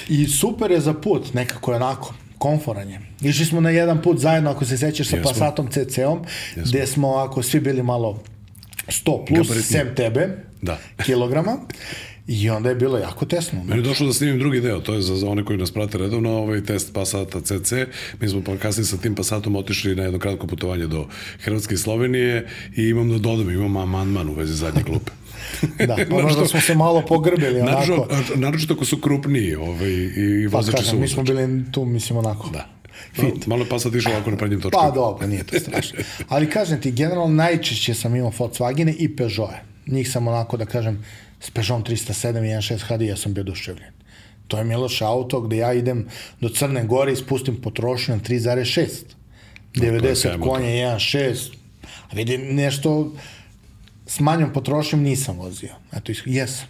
i super je za put, nekako je onako komforan je. Išli smo na jedan put zajedno, ako se sećaš, sa Jesmo. Passatom CC-om, gde smo, ako svi bili malo 100 plus, Gabaritni. sem tebe, Da. kilograma, i onda je bilo jako tesno. Meni je došlo da snimim drugi deo, to je za, za one koji nas prate redovno, ovaj test Passata CC. Mi smo pa kasnije sa tim Passatom otišli na jedno kratko putovanje do Hrvatske i Slovenije i imam da dodam, imam amandman u vezi zadnje klupe. Da, ono da smo se malo pogrbili, onako. Naročito, naročito ako su krupniji ovaj, i Pa vozači su kažem, mi smo vozači. bili tu, mislim, onako. Da. Malo, malo je Passat išao ovako na prednjem točku. Pa dobro, nije to strašno. Ali kažem ti, generalno najčešće sam imao Volkswagene i Peugeot. Njih sam onako da kažem, s Peugeot 307 i 1.6 HD ja sam bio oduševljen. To je Miloš auto gde ja idem do Crne Gore i spustim potrošnju na 3.6. to je 90 sjajan konja, 1.6. A vidim nešto s manjom potrošnjom nisam vozio. Eto, jesam.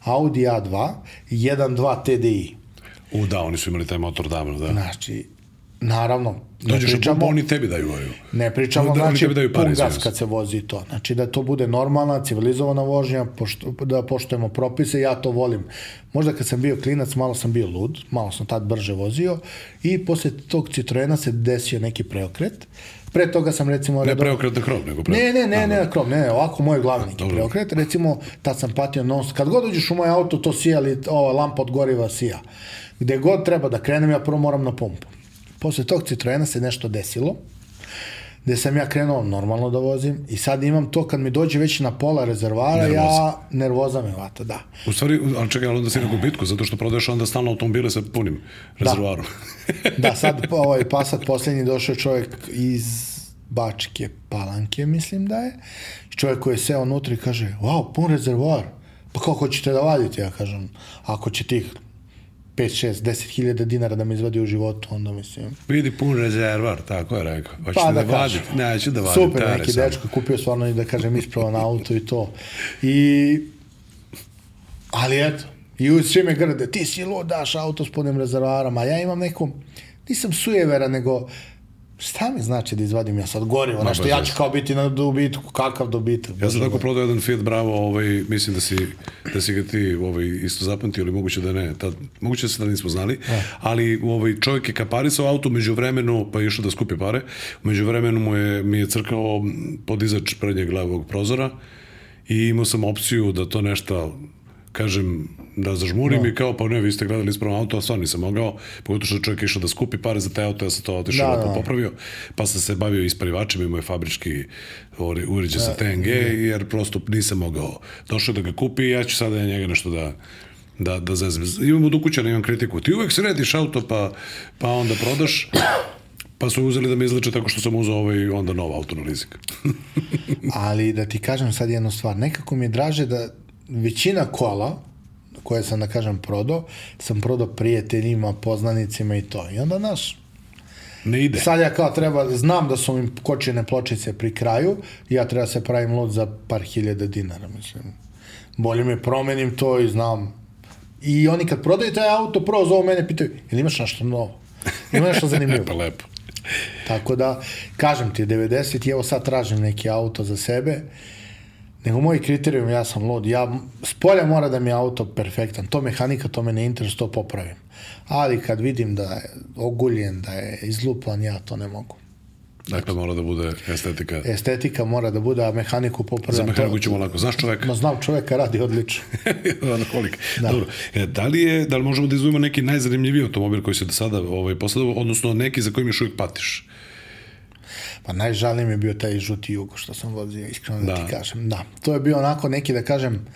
Audi A2, 1.2 TDI. U, da, oni su imali taj motor davno, da. Znači, naravno, ne Dođeš u pričamo, pumpu, oni tebi daju goju. ne pričamo, Da, znači, daju pun gas kad se vozi to. Znači, da to bude normalna, civilizovana vožnja, pošto, da poštujemo propise, ja to volim. Možda kad sam bio klinac, malo sam bio lud, malo sam tad brže vozio i posle tog Citroena se desio neki preokret. Pre toga sam recimo... Ne preokret na krov, nego Ne, preokret. ne, ne, ne, na krov, ne, ne, ovako moj glavni neki dobro. preokret, recimo, tad sam patio non kad god uđeš u moj auto, to sija, ali ova lampa od goriva sija. Gde god treba da krenem, ja prvo moram na pumpu. Posle tog Citroena se nešto desilo, gde sam ja krenuo normalno da vozim i sad imam to kad mi dođe već na pola rezervara, Nervoza. ja nervoza me vata, da. U stvari, ali čekaj, ali onda si na gubitku, zato što prodaješ onda stalno automobile sa punim rezervoarom. Da, sad ovaj Passat poslednji došao je čovjek iz Bačke Palanke, mislim da je. Čovjek koji je seo unutra i kaže, wow, pun rezervoar. Pa kako hoćete da vadite? Ja kažem, ako će tih 5, 6, 10 hiljada dinara da me izvadi u životu, onda mislim... Vidi pun rezervar, tako je rekao. Hoćete Pa da, da, vadite? Neću da vadim. Super, tare neki samo. dečko kupio stvarno i da kažem ispravan auto i to. I... Ali eto, i uz svi me grde, ti si lud, daš auto s punim rezervarom, a ja imam neku, nisam sujevera, nego šta mi znači da izvadim ja sad gorivo, nešto, ja ću kao biti na dobitku, kakav dobitak. Ja sam tako prodao jedan Fiat Bravo, ovaj, mislim da si, da si ga ti ovaj, isto zapamtio, ili moguće da ne, tad, moguće da se da nismo znali, ali ovaj, čovjek je kaparisao auto među vremenu, pa je išao da skupi pare, među vremenu mu je, mi je crkao podizač prednjeg levog prozora i imao sam opciju da to nešto kažem, da zažmurim no. i kao, pa ne, vi ste gledali ispravno auto, a stvarno nisam mogao, pogotovo što je čovjek išao da skupi pare za taj auto, ja sam to otišao Da, da, da. popravio, pa sam se bavio isparivačima, imao je fabrički uređaj sa TNG, jer prosto nisam mogao. Došao da ga kupi i ja ću sada njega nešto da da, da zezem. Imam od ukućana, imam kritiku. Ti uvek središ auto, pa, pa onda prodaš, pa su uzeli da me izleče tako što sam uzao ovaj onda nov auto na leasing. Ali da ti kažem sad jednu stvar, nekako mi je draže da većina kola koje sam da kažem prodao, sam prodao prijateljima, poznanicima i to. I onda, naš, Ne ide. Sad ja kao treba, znam da su mi kočene pločice pri kraju, ja treba se pravim lud za par hiljada dinara, mislim. Bolje me promenim to i znam. I oni kad prodaju taj auto, prvo zovu mene, pitaju, ili imaš nešto novo? Ima nešto zanimljivo? Pa lepo. Tako da, kažem ti, 90 i evo sad tražim neki auto za sebe, nego moji kriterijum, ja sam lud, ja, s polja mora da mi je auto perfektan, to mehanika, to me ne interesuje, to popravim. Ali kad vidim da je oguljen, da je izlupan, ja to ne mogu. Dakle, mora da bude estetika. Estetika mora da bude, a mehaniku popravljam. Za mehaniku ćemo lako. Znaš čoveka? Ma znam čoveka, radi odlično. Alkoholik. Da. Dobro. E, da li je, da li možemo da izvojimo neki najzanimljiviji automobil koji se do sada ovaj, posledao, odnosno neki za kojim još uvijek patiš? Pa najžalniji mi je bio taj žuti jugo što sam vozio, iskreno da, Da. ti kažem. Da, to je bio onako neki, da kažem,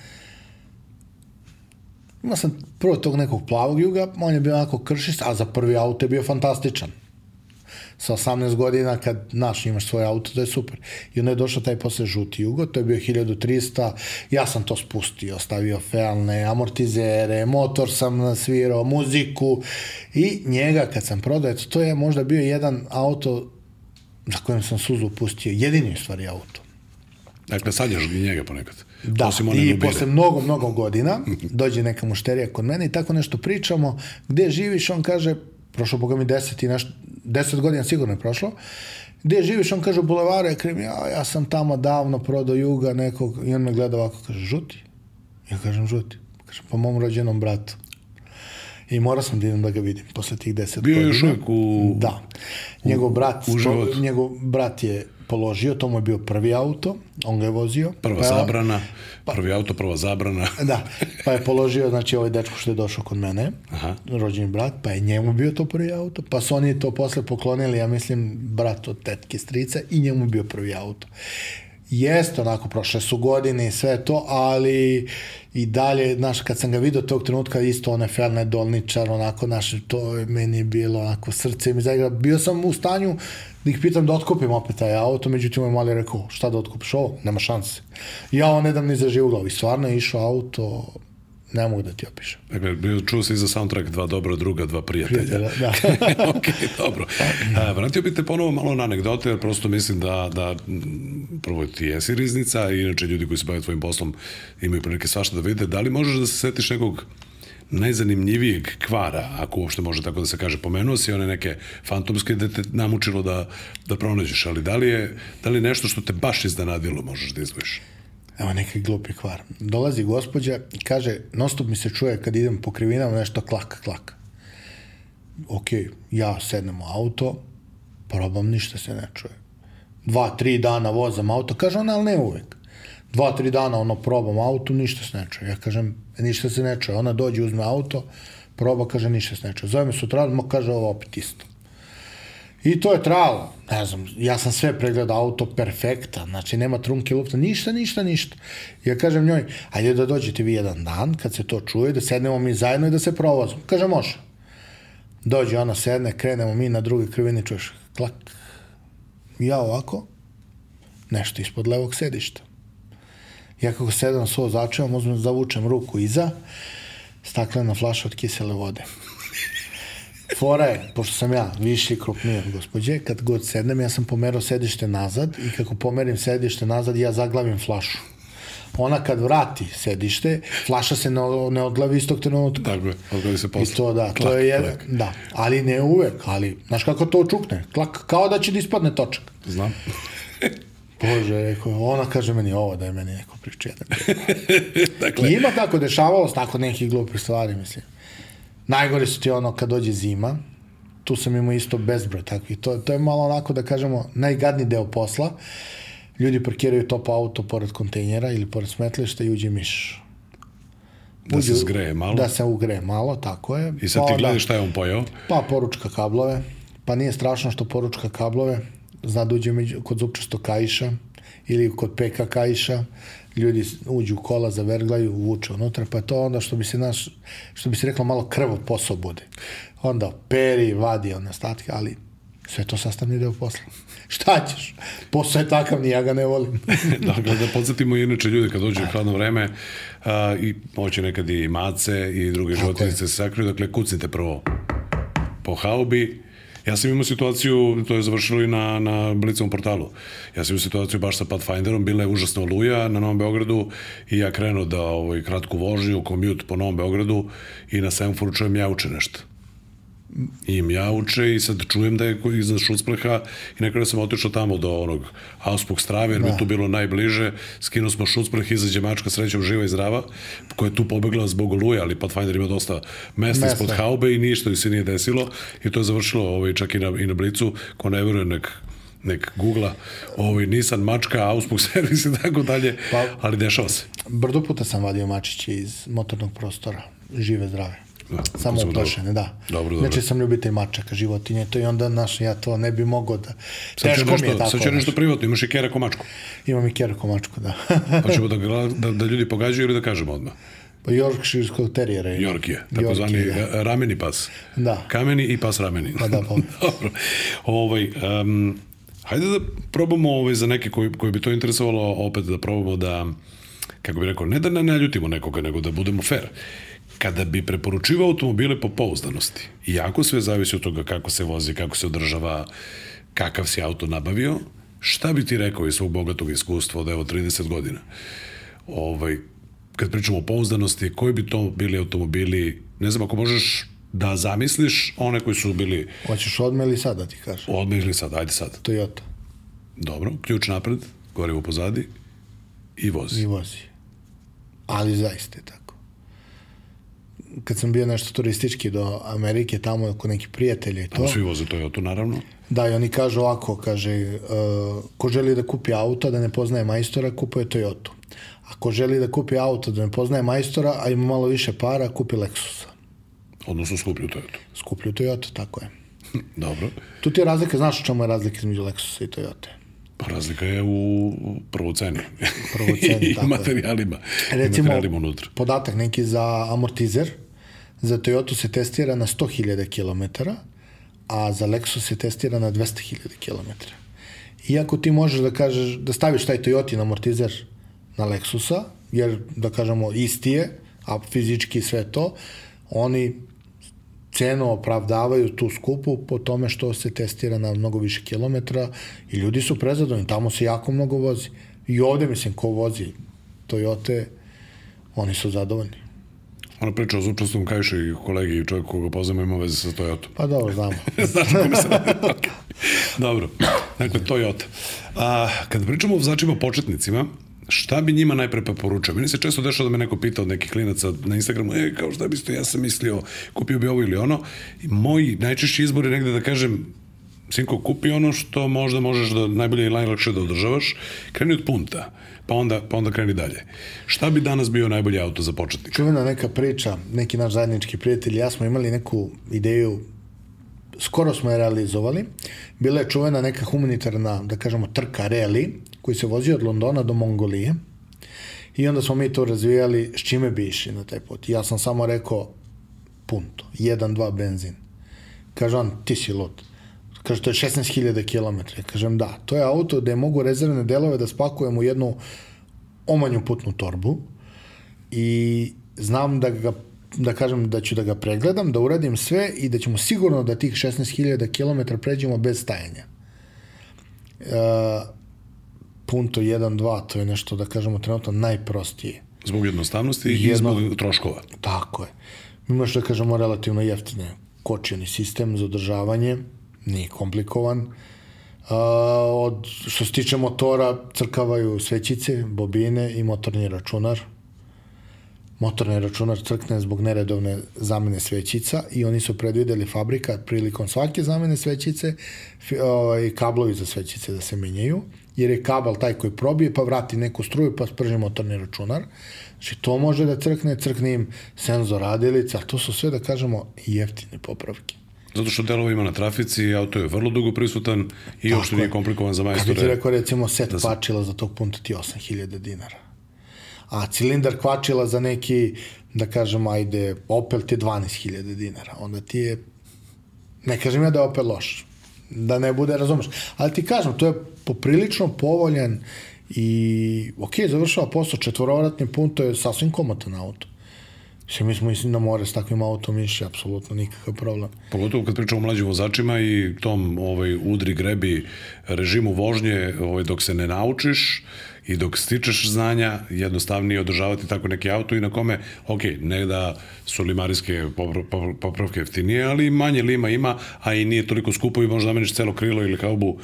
imao sam prvo tog nekog plavog juga, on je bio onako kršist, a za prvi auto je bio fantastičan. Sa 18 godina, kad, naš, imaš svoj auto, to je super. I onda je došao taj posle žuti jugo, to je bio 1300, ja sam to spustio, stavio fealne, amortizere, motor sam nasvirao, muziku i njega kad sam prodao, eto, to je možda bio jedan auto za kojem sam suzu pustio, jedini u stvari auto. Dakle, sanjaš i njega ponekad. Da, Osim one i nubire. posle mnogo, mnogo godina dođe neka mušterija kod mene i tako nešto pričamo, gde živiš, on kaže, prošlo, boga mi, deset i nešto, deset godina sigurno je prošlo, gde živiš, on kaže u bulevaru, ja kažem, ja, ja sam tamo davno prodao juga nekog, i on me gleda ovako, kaže, žuti? Ja kažem, žuti. Kaže, pa mom rođenom bratu. I morao sam da idem da ga vidim posle tih deset Bio je godina. još uvijek u... Da. Njegov brat, u životu. njegov brat je položio, to mu je bio prvi auto, on ga je vozio. Prva Pa- zabrana, prvi auto, prva zabrana. Da, pa je položio, znači ovaj dečko što je došao kod mene, Aha. rođeni brat, pa je njemu bio to prvi auto, pa su oni to posle poklonili, ja mislim, brat od tetke strica i njemu bio prvi auto. Jeste onako, prošle su godine i sve to, ali i dalje, znaš, kad sam ga vidio tog trenutka, isto onaj Ferne Dolničar, onako, znaš, to je meni bilo onako, srce mi zaigra. Bio sam u stanju da ih pitam da otkupim opet taj auto, međutim, moj mali rekao, šta da otkupiš ovo? Nema šanse. Ja ovo ne dam ni za živu. I stvarno je išao auto, ne mogu da ti opišem. Dakle, čuo se i za soundtrack dva dobra druga, dva prijatelja. Prijatelja, da. ok, dobro. A, vratio bih te ponovo malo na anegdote, jer prosto mislim da, da prvo ti jesi riznica, i inače ljudi koji se bave tvojim poslom imaju prilike svašta da vide. Da li možeš da se setiš nekog najzanimljivijeg kvara, ako uopšte može tako da se kaže, pomenuo si one neke fantomske da te namučilo da, da pronađeš, ali da li je, da li nešto što te baš iznenadilo možeš da izvojiš? Evo neki glupi kvar. Dolazi gospođa i kaže, non stop mi se čuje kad idem po krivinama nešto klaka, klaka. Ok, ja sednem u auto, probam, ništa se ne čuje. Dva, tri dana vozam auto, kaže ona, ali ne uvek. Dva, tri dana ono probam auto, ništa se ne čuje. Ja kažem, ništa se ne čuje. Ona dođe, uzme auto, proba, kaže, ništa se ne čuje. Zove me sutra, kaže, ovo opet isto. I to je trajalo, ne znam, ja sam sve pregledao, auto perfekta, znači nema trunke lupta, ništa, ništa, ništa. Ja kažem njoj, ajde da dođete vi jedan dan, kad se to čuje, da sednemo mi zajedno i da se provozimo. Kaže, može. Dođe ona, sedne, krenemo mi na drugi krivini, čuješ, klak. Ja ovako, nešto ispod levog sedišta. Ja kako sedam svo začevam, uzmem, zavučem ruku iza, staklena flaša od kisele vode. Fora je, pošto sam ja viši i krupniji od gospođe, kad god sednem, ja sam pomerao sedište nazad i kako pomerim sedište nazad, ja zaglavim flašu. Ona kad vrati sedište, flaša se ne, ne odlavi istog trenutka. Tako je, odgodi se I posle. to da, to Klak, je jedan, klak. da, ali ne uvek, ali, znaš kako to čukne, klak, kao da će da ispadne točak. Znam. Bože, rekao, ona kaže meni ovo da je meni neko priča jedan. dakle, I ima tako, dešavalo se tako nekih glupih stvari, mislim. Najgore su ti ono kad dođe zima, tu sam imao isto bezbroj takvih. To, to je malo onako da kažemo najgadniji deo posla. Ljudi parkiraju top auto pored kontejnera ili pored smetlišta i uđe miš. da se zgreje malo. Da se ugreje malo, tako je. I sad Pa ti onda- gledaš šta je on pojao. Pa poručka kablove, pa nije strašno što poručka kablove, zna da uđe među, kod zupčasto kajiša ili kod peka kajiša, ljudi uđu u kola, zaverglaju, vuče unutra, pa to onda što bi se naš, što bi se reklo malo krvo posao bude. Onda peri, vadi one statke, ali sve to sastavni deo posla. Šta ćeš? Posao je takav, ni ja ga ne volim. dakle, da podsjetimo inače ljude kad dođe u hladno vreme a, i moće nekad i mace i druge životinjice se sakriju, dakle kucnite prvo po haubi. Ja sam imao situaciju, to je završilo i na, na Blicovom portalu. Ja sam imao situaciju baš sa Pathfinderom, bila je užasna oluja na Novom Beogradu i ja krenuo da ovaj, kratku vožnju, komjut po Novom Beogradu i na semaforu čujem jauče nešto i mjauče i sad čujem da je iznad Šucpreha i nekada sam otišao tamo do onog Auspuk strave, jer mi je tu bilo najbliže, skinuo smo Šucpreh, izađe mačka srećom živa i zdrava, koja je tu pobegla zbog oluje, ali Pathfinder ima dosta mesta Mesta. ispod haube i ništa joj se nije desilo i to je završilo ovaj, čak i na, i na blicu, ko ne veruje nek nek googla, ovaj, Nissan mačka, Auspuk servis i tako dalje, Pa- ali dešava se. Brdo puta sam vadio mačiće iz motornog prostora, žive, zdrave. Da, Samo sam uplašene, da. Dobro, dobro. Znači sam ljubitelj mačaka, životinje, to i onda, znaš, ja to ne bi mogao da... Sad ću Teško mi je nešto, tako. sad ću nešto privatno, imaš i kerako mačku. Imam i kerako mačku, da. Pa ćemo da, da, da ljudi pogađaju ili da kažemo odmah. pa Yorkshireskog terijera. je. York je, takozvani Yorkie, da. rameni pas. Da. Kameni i pas rameni. Pa da, pa. Dobro. Ovaj, um, hajde da probamo ovaj, za neke koji, koji bi to interesovalo, opet da probamo da, kako bi rekao, ne da ne naljutimo nekoga, nego da budemo fair. Kada bi preporučivao automobile po pouzdanosti, iako sve zavisi od toga kako se vozi, kako se održava, kakav si auto nabavio, šta bi ti rekao iz svog bogatog iskustva od evo 30 godina? Ovaj, kad pričamo o pouzdanosti, koji bi to bili automobili, ne znam, ako možeš da zamisliš one koji su bili Hoćeš odme ili sad da ti kažem? odmah ili sad, ajde sad. Toyota. Dobro, ključ napred, gorivo pozadi i vozi. I vozi. Ali zaista je tako. Kad sam bio nešto turistički do Amerike, tamo kod nekih prijatelja i to, Tamo svi voze Toyota, naravno. da, i oni kažu ovako, kaže, uh, ko želi da kupi auto, da ne poznaje majstora, kupuje Toyota. A ko želi da kupi auto, da ne poznaje majstora, a ima malo više para, kupi Lexusa. Odnosno skuplju Toyota. Skuplju Toyota, tako je. Dobro. Tu ti je razlika, znaš u čemu je razlika između Lexusa i Toyota? Pa razlika je u prvo ceni. Prvo ceni, I tako je. materijalima. I Recimo, materijalima unutra. podatak neki za amortizer, za Toyota se testira na 100.000 km, a za Lexus se testira na 200.000 km. Iako ti možeš da kažeš, da staviš taj Toyota amortizer na Lexusa, jer, da kažemo, isti je, a fizički sve to, oni cenu opravdavaju tu skupu po tome što se testira na mnogo više kilometra i ljudi su prezadovoljni, tamo se jako mnogo vozi. I ovde, mislim, ko vozi Toyota, oni su zadovoljni. Ona priča o zupčastom kajšu i kolegi i čovjeku koga poznamo ima veze sa Toyota. Pa dobro, znamo. Znaš kako se okay. Dobro. Dakle, Toyota. A, kada pričamo o vozačima početnicima, šta bi njima najpre preporučio? Meni se često dešava da me neko pita od nekih klinaca na Instagramu, e, kao šta biste, ja sam mislio, kupio bi ovo ili ono. I moj najčešći izbor je negde da kažem, sinko, kupi ono što možda možeš da najbolje i najlakše da održavaš, kreni od punta, pa onda, pa onda kreni dalje. Šta bi danas bio najbolji auto za početnika? Čuvena neka priča, neki naš zajednički prijatelj ja smo imali neku ideju skoro smo je realizovali. Bila je čuvena neka humanitarna, da kažemo, trka reli, koji se vozi od Londona do Mongolije. I onda smo mi to razvijali s čime bi išli na taj put. Ja sam samo rekao punto, 1-2 benzin. Kaže on, ti si lud. Kaže, to je 16.000 km. Ja kažem, da, to je auto gde mogu rezervne delove da spakujem u jednu omanju putnu torbu i znam da ga da kažem da ću da ga pregledam, da uradim sve i da ćemo sigurno da tih 16.000 km pređemo bez stajanja. E, punto 1, 2, to je nešto, da kažemo, trenutno najprostije. Zbog jednostavnosti i Jedno- zbog troškova. Tako je. Imaš, da kažemo, relativno jeftine kočeni sistem za održavanje, nije komplikovan. A, od, što se tiče motora, crkavaju svećice, bobine i motorni računar. Motorni računar crkne zbog neredovne zamene svećica i oni su predvideli fabrika prilikom svake zamene svećice ovaj, kablovi za svećice da se menjaju, jer je kabel taj koji probije pa vrati neku struju pa sprži motorni računar. Znači to može da crkne, crkne im senzor radilica, to su sve da kažemo jeftine popravke. Zato što delova ima na trafici, auto je vrlo dugo prisutan i uopšte nije komplikovan za Kad bi ti majstore. rekao recimo set da kvačila za tog punta ti je 8000 dinara. A cilindar kvačila za neki, da kažemo, ajde, Opel ti je 12.000 dinara. Onda ti je, ne kažem ja da je Opel loš, da ne bude, razumeš, ali ti kažem, to je poprilično povoljan i, ok, završava posao, četvorovratni punt, to je sasvim komotan auto. Mislim, mi smo mislim na more s takvim autom išli, apsolutno nikakav problem. Pogotovo kad pričamo o mlađim vozačima i tom ovaj, udri grebi režimu vožnje ovaj, dok se ne naučiš i dok stičeš znanja, jednostavnije je održavati tako neki auto i na kome, ok, ne da su limarijske popra- popra- popravke jeftinije, ali manje lima ima, a i nije toliko skupo i možda zameniš celo krilo ili kaubu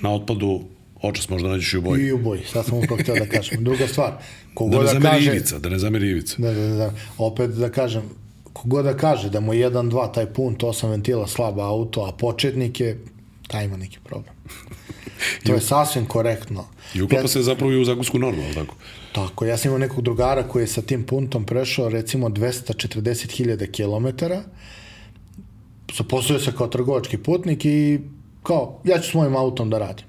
na otpadu, očas možda nađeš i u boji. I u boji, sad sam upravo htio da kažem. Druga stvar, Da kogod ne da, kaže... ivica, da ne zameri ivica. Da, da, da. Opet da kažem, kogod da kaže da mu je 1-2 taj punt, 8 ventila, slaba auto, a početnik je, taj ima neki problem. To je sasvim korektno. I uklapa Ja- se zapravo i u zakonsku normu, ali tako? Tako, ja sam imao nekog drugara koji je sa tim puntom prešao recimo 240.000 km, zaposlio se kao trgovački putnik i kao, ja ću s mojim autom da radim.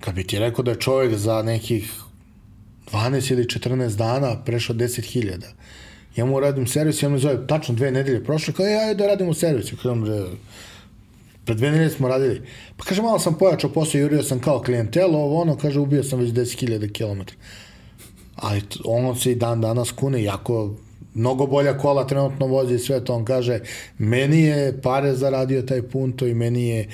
Kad bi ti rekao da je čovjek za nekih 12 ili 14 dana prešao 10.000, ja mu radim servis i on me zove tačno dve nedelje prošle, kao ja da radim u servisu. Kažem, bre, pred dve nedelje smo radili. Pa kaže, malo sam pojačao posao, jurio sam kao klijentelo, ovo ono, kaže, ubio sam već 10.000 km. Ali ono se i dan danas kune, jako mnogo bolja kola trenutno vozi i sve to. On kaže, meni je pare zaradio taj punto i meni je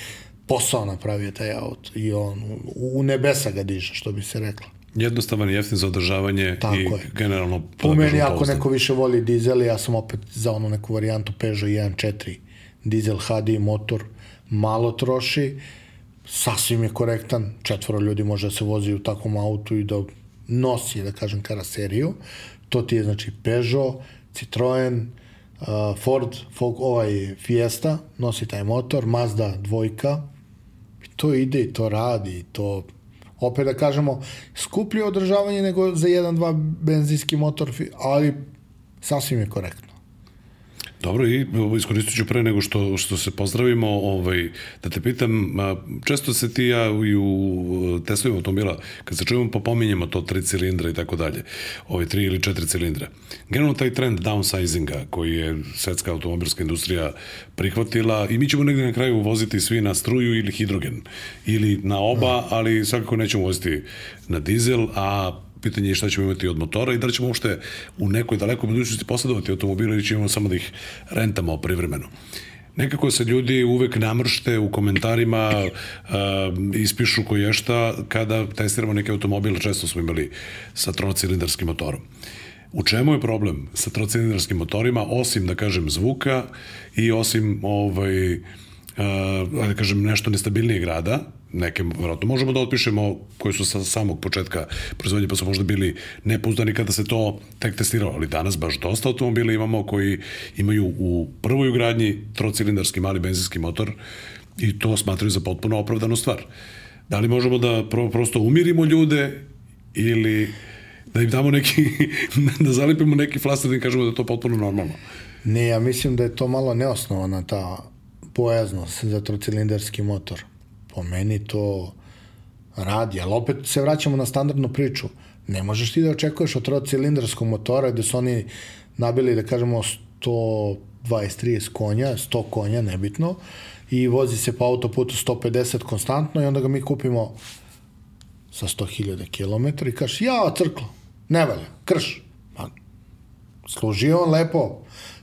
posao napravio taj auto. I on u, u nebesa ga diže, što bi se reklo. Jednostavan i jeftin za održavanje Tako i je. generalno... Po meni, ako pouzdan. neko više voli dizel, ja sam opet za onu neku varijantu Peugeot 1.4. Dizel HDI motor, malo troši, sasvim je korektan, četvoro ljudi može da se vozi u takvom autu i da nosi, da kažem, karaseriju. To ti je, znači, Peugeot, Citroen, uh, Ford, Fog, ovaj Fiesta, nosi taj motor, Mazda dvojka, to ide i to radi i to opet da kažemo skuplje održavanje nego za jedan, dva benzinski motor, ali sasvim je korektno. Dobro, i iskoristit ću pre nego što, što se pozdravimo, ovaj, da te pitam, često se ti ja i u Teslovima automobila, kad se čujemo, popominjemo to tri cilindra i tako dalje, ovaj, tri ili četiri cilindra. Generalno taj trend downsizinga koji je svetska automobilska industrija prihvatila i mi ćemo negde na kraju voziti svi na struju ili hidrogen, ili na oba, ali svakako nećemo voziti na dizel, a pitanje je šta ćemo imati od motora i da li ćemo uopšte u nekoj dalekoj budućnosti posledovati automobile ili ćemo samo da ih rentamo privremeno. Nekako se ljudi uvek namršte u komentarima, uh, ispišu koje šta kada testiramo neke automobile, često smo imali sa trocilindarskim motorom. U čemu je problem sa trocilindarskim motorima, osim, da kažem, zvuka i osim ovaj, uh, da kažem, nešto nestabilnijeg rada, neke, vjerojatno, možemo da otpišemo koji su sa samog početka proizvodnje, pa su možda bili nepouzdani kada se to tek testiralo, ali danas baš dosta automobila imamo koji imaju u prvoj ugradnji trocilindarski mali benzinski motor i to smatraju za potpuno opravdanu stvar. Da li možemo da pro, prosto umirimo ljude ili da im damo neki, da zalipimo neki flaster da im kažemo da je to potpuno normalno. Ne, ja mislim da je to malo neosnovana ta bojaznost za trocilindarski motor. Po meni to radi, ali opet se vraćamo na standardnu priču. Ne možeš ti da očekuješ od trocilindarskog motora gde su oni nabili, da kažemo, 120-30 konja, 100 konja, nebitno, i vozi se po autoputu 150 konstantno i onda ga mi kupimo sa 100.000 km i kažeš, ja, crklo, ne valja, krš. Pa, služi on lepo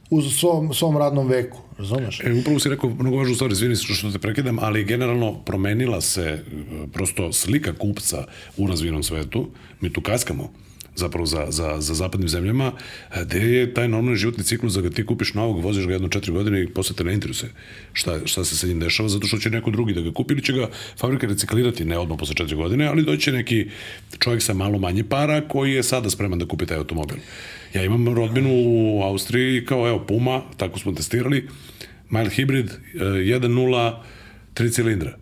u svom, svom radnom veku, razumeš? E, upravo si rekao mnogo važnu stvar, izvini se što te prekidam, ali generalno promenila se e, prosto slika kupca u razvijenom svetu. Mi tu kaskamo zapravo za, za, za zapadnim zemljama, e, gde je taj normalni životni ciklus da ga ti kupiš novog, voziš ga jedno četiri godine i posle te ne interesuje šta, šta se sa njim dešava, zato što će neko drugi da ga kupi ili će ga fabrika reciklirati, ne odmah posle četiri godine, ali doće neki čovjek sa malo manje para koji je sada spreman da kupi taj automobil. Ja imam rodbinu u Austriji kao evo Puma, tako smo testirali, mild hybrid, e, 1.0, 3 cilindra.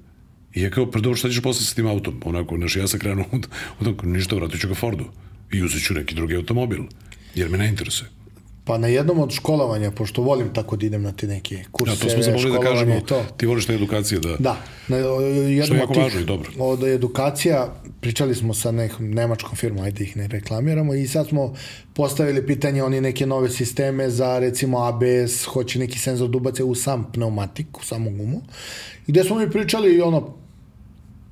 I ja kao, pa dobro, šta ćeš posle sa tim autom? Onako, znaš, ja sam krenuo od ništa, vratit ću ga Fordu. I uzet ću neki drugi automobil. Jer me ne interesuje. Pa na jednom od školovanja, pošto volim tako da idem na te neke Da, kurse, to smo zaboravili da kažemo, to. ti voliš te edukacije da... Da, na jednom Što je jako važno i dobro. Od edukacija, pričali smo sa nekom nemačkom firmom, ajde ih ne reklamiramo, i sad smo postavili pitanje, oni neke nove sisteme za recimo ABS, hoće neki senzor da ubace u sam pneumatik, u samu gumu, gde smo mi pričali i ono,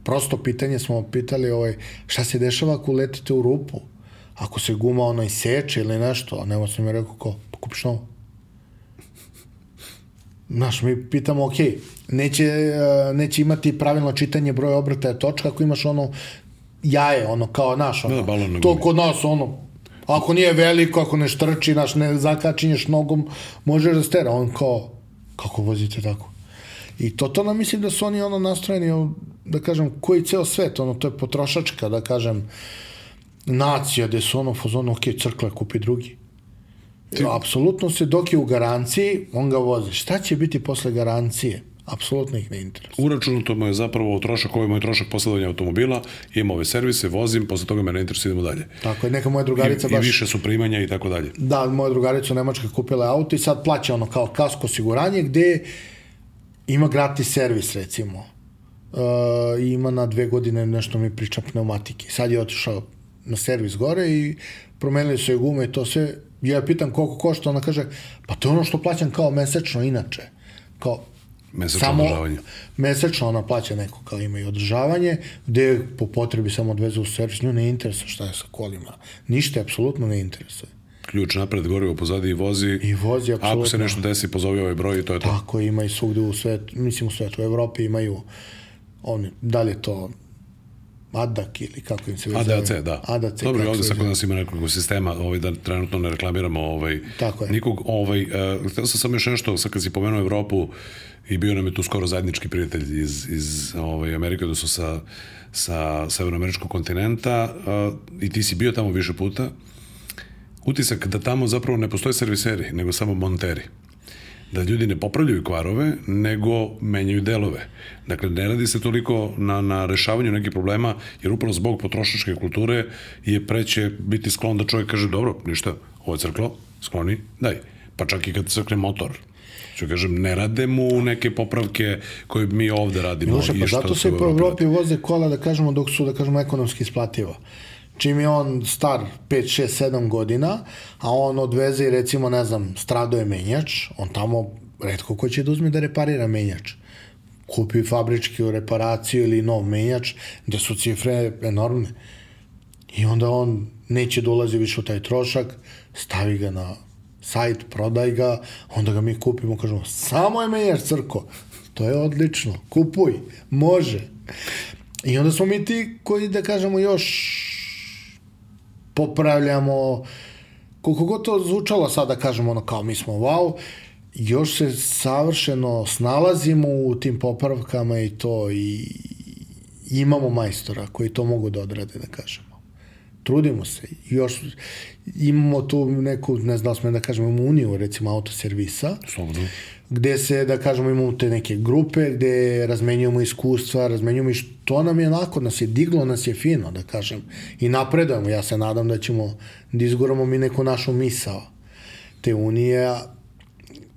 prosto pitanje smo pitali ovaj, šta se dešava ako letite u rupu, ako se guma ono iseče ili nešto, a nema sam mi rekao ko, pa kupiš novo. Znaš, mi pitamo, ok, neće, e, neće imati pravilno čitanje broja obrtaja točka ako imaš ono jaje, ono kao naš, ono, Da, to kod nas, ono, ako nije veliko, ako ne štrči, naš, ne zakačinješ nogom, možeš da stera, on kao, kako vozite tako? I totalno mislim da su oni ono nastrojeni, da kažem, koji ceo svet, ono, to je potrošačka, da kažem, nacija, gde su ono, fazonu, ok, crkle, kupi drugi. Ti... Apsolutno se, dok je u garanciji, on ga vozi. Šta će biti posle garancije? Apsolutno ih ne interesuje. Uračunato mu je zapravo trošak, ovaj moj trošak posledovanja automobila, imam ove servise, vozim, posle toga me ne interesuje, idemo dalje. Tako je, neka moja drugarica I, baš... I više su primanja i tako dalje. Da, moja drugarica u Nemačkoj kupila je auto i sad plaća ono kao kasko osiguranje gde ima gratis servis recimo. Uh, i ima na dve godine nešto mi priča pneumatike. Sad je otišao na servis gore i promenili su je gume i to sve. Ja pitam koliko košta, ona kaže, pa to je ono što plaćam kao mesečno inače. Kao, Mesečno samo, održavanje. mesečno ona plaća neko kao ima i održavanje, gde po potrebi samo odveze u servis, nju ne interesuje šta je sa kolima. Ništa je apsolutno ne interesuje. Ključ napred, gorivo pozadi i vozi. I vozi, apsolutno. Ako se nešto desi, pozovi ovaj broj i to je to. Tako, ima i svugde u svetu, mislim u svetu, u Evropi imaju oni, da li je to ADAC ili kako im se već ADAC, zove. da. ADAC, Dobro, ovde sad već kod nas ima nekog sistema, ovaj, da trenutno ne reklamiramo ovaj, Tako je. nikog. Ovaj, uh, htio sam samo još nešto, sad kad si pomenuo Evropu i bio nam je tu skoro zajednički prijatelj iz, iz ovaj, Amerike, da su sa, sa severnoameričkog kontinenta uh, i ti si bio tamo više puta. Utisak da tamo zapravo ne postoje serviseri, nego samo monteri da ljudi ne popravljaju kvarove, nego menjaju delove. Dakle, ne radi se toliko na, na rešavanju nekih problema, jer upravo zbog potrošačke kulture je preće biti sklon da čovjek kaže, dobro, ništa, ovo je crklo, skloni, daj. Pa čak i kad crkne motor. Ću kažem, ne rade mu neke popravke koje mi ovde radimo. Miloše, pa zato se po Evropi Evropi voze kola, da kažemo, dok su, da kažemo, ekonomski isplativa. Čim je on star 5, 6, 7 godina, a on odveze i recimo, ne znam, strado je menjač, on tamo redko ko će da uzme da reparira menjač. Kupi fabrički u reparaciju ili nov menjač, gde su cifre enormne. I onda on neće da ulazi više u taj trošak, stavi ga na sajt, prodaj ga, onda ga mi kupimo, kažemo, samo je menjač crko. To je odlično, kupuj, može. I onda smo mi ti koji, da kažemo, još popravljamo, koliko god to zvučalo sad da kažemo ono kao mi smo wow, još se savršeno snalazimo u tim popravkama i to i imamo majstora koji to mogu da odrade, da kažemo. Trudimo se. Još imamo tu neku, ne znam da smo da kažemo, uniju, recimo autoservisa, Slobodno. Gde se, da kažemo, imamo te neke grupe gde razmenjujemo iskustva, razmenjujemo i što nam je onako, nas je diglo, nas je fino, da kažem, i napredujemo. Ja se nadam da ćemo da izguramo mi neku našu misao te unije, a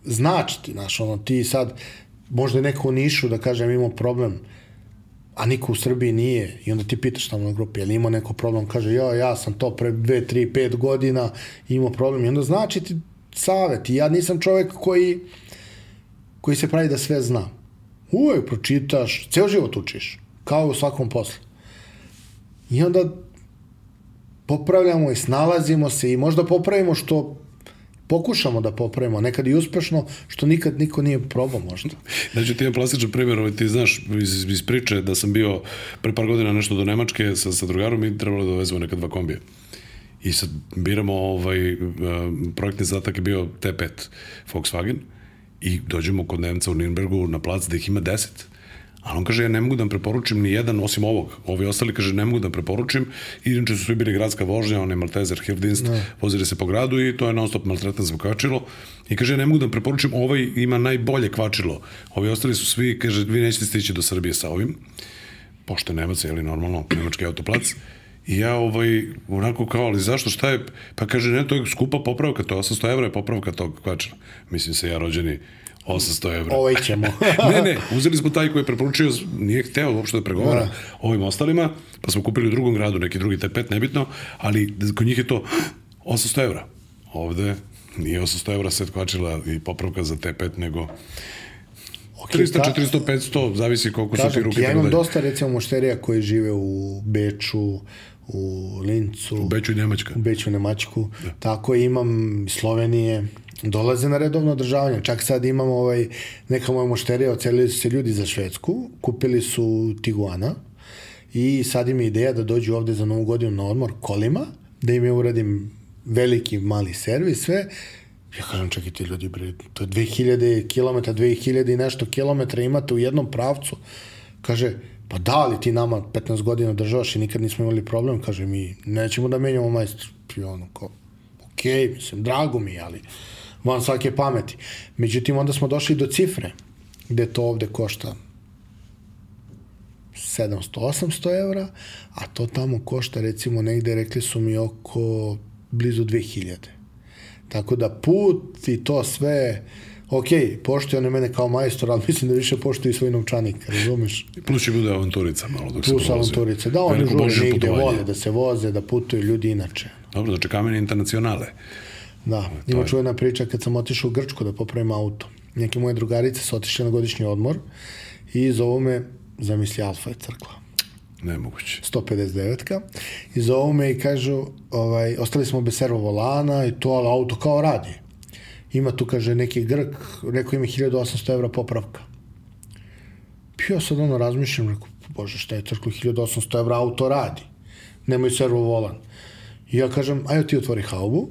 značiti, znaš, ono, ti sad, možda neko u Nišu, da kažem, imao problem, a niko u Srbiji nije, i onda ti pitaš tamo na grupi, je li imao neko problem, kaže, ja, ja sam to pre 2, 3, 5 godina imao problem, i onda znači ti savet, ja nisam čovek koji, koji se pravi da sve zna. Uvek pročitaš, ceo život učiš, kao u svakom poslu. I onda popravljamo i snalazimo se i možda popravimo što pokušamo da popravimo, nekad i uspešno, što nikad niko nije probao možda. Znači ti je plastičan primjer, ovaj, ti znaš iz, iz priče da sam bio pre par godina nešto do Nemačke sa, sa drugarom i trebalo da dovezemo neka dva kombija. I sad biramo ovaj, uh, projektni zadatak je bio T5 Volkswagen i dođemo kod Nemca u Nürnbergu na plac da ih ima 10. A on kaže, ja ne mogu da vam preporučim ni jedan osim ovog. Ovi ostali, kaže, ne mogu da vam preporučim. Inače su svi bili gradska vožnja, on je Maltezer, Hilfdienst, no. vozili se po gradu i to je non stop maltretan za kvačilo. I kaže, ja ne mogu da vam preporučim, ovaj ima najbolje kvačilo. Ovi ostali su svi, kaže, vi nećete stići do Srbije sa ovim. Pošto je Nemac, je li normalno, nemački autoplac. I ja ovaj, onako kao, ali zašto, šta je? Pa kaže, ne, to je skupa popravka, to je 800 evra je popravka tog kvačila. Mislim se, ja rođeni 800 evra. Ovaj ćemo. ne, ne, uzeli smo taj koji je preporučio, nije hteo uopšte da pregovara da. ovim ostalima, pa smo kupili u drugom gradu neki drugi T5, nebitno, ali kod njih je to 800 evra. Ovde nije 800 evra set kvačila i popravka za T5, nego Okay, 300, 400, 500, zavisi koliko su ti ruke. Ja imam dosta, recimo, mošterija koji žive u Beču, u Lincu. U Beču i Nemačka. U Beču i Nemačku. Da. Tako imam Slovenije, dolaze na redovno održavanje. Čak sad imamo ovaj, neka moja mošterija, ocelili su se ljudi za Švedsku, kupili su Tiguana i sad im je ideja da dođu ovde za novu godinu na odmor kolima, da im je uradim veliki mali servis, sve. Ja kažem, čekaj ti ljudi, bre, to je 2000 km, 2000 i nešto kilometra imate u jednom pravcu. Kaže, pa da li ti nama 15 godina državaš i nikad nismo imali problem? Kaže, mi nećemo da menjamo majstor. I ono, kao, okej, okay, mislim, drago mi, ali van svake pameti. Međutim, onda smo došli do cifre, gde to ovde košta 700-800 evra, a to tamo košta recimo negde, rekli su mi oko blizu 2000. Tako da put i to sve, ok, poštuje one mene kao majstor, ali mislim da više poštuje i svoj novčanik, razumeš? Plus će bude avanturica malo dok Plus se avanturica, da oni žure negde, vole da se voze, da putuju ljudi inače. Dobro, znači kamen internacionale. Da, ima je... čuvena priča kad sam otišao u Grčku da popravim auto. Neke moje drugarice su otišle na godišnji odmor i zovu me, zamisli Alfa je crkla. Nemoguće. 159-ka. I zovu me i kažu, ovaj, ostali smo bez servo volana i to, ali auto kao radi. Ima tu, kaže, neki Grk, rekao ima 1800 evra popravka. Ja sad ono razmišljam, rekao, bože, šta je crklo 1800 evra, auto radi. Nemoj servo volan. I ja kažem, ajde ti otvori haubu,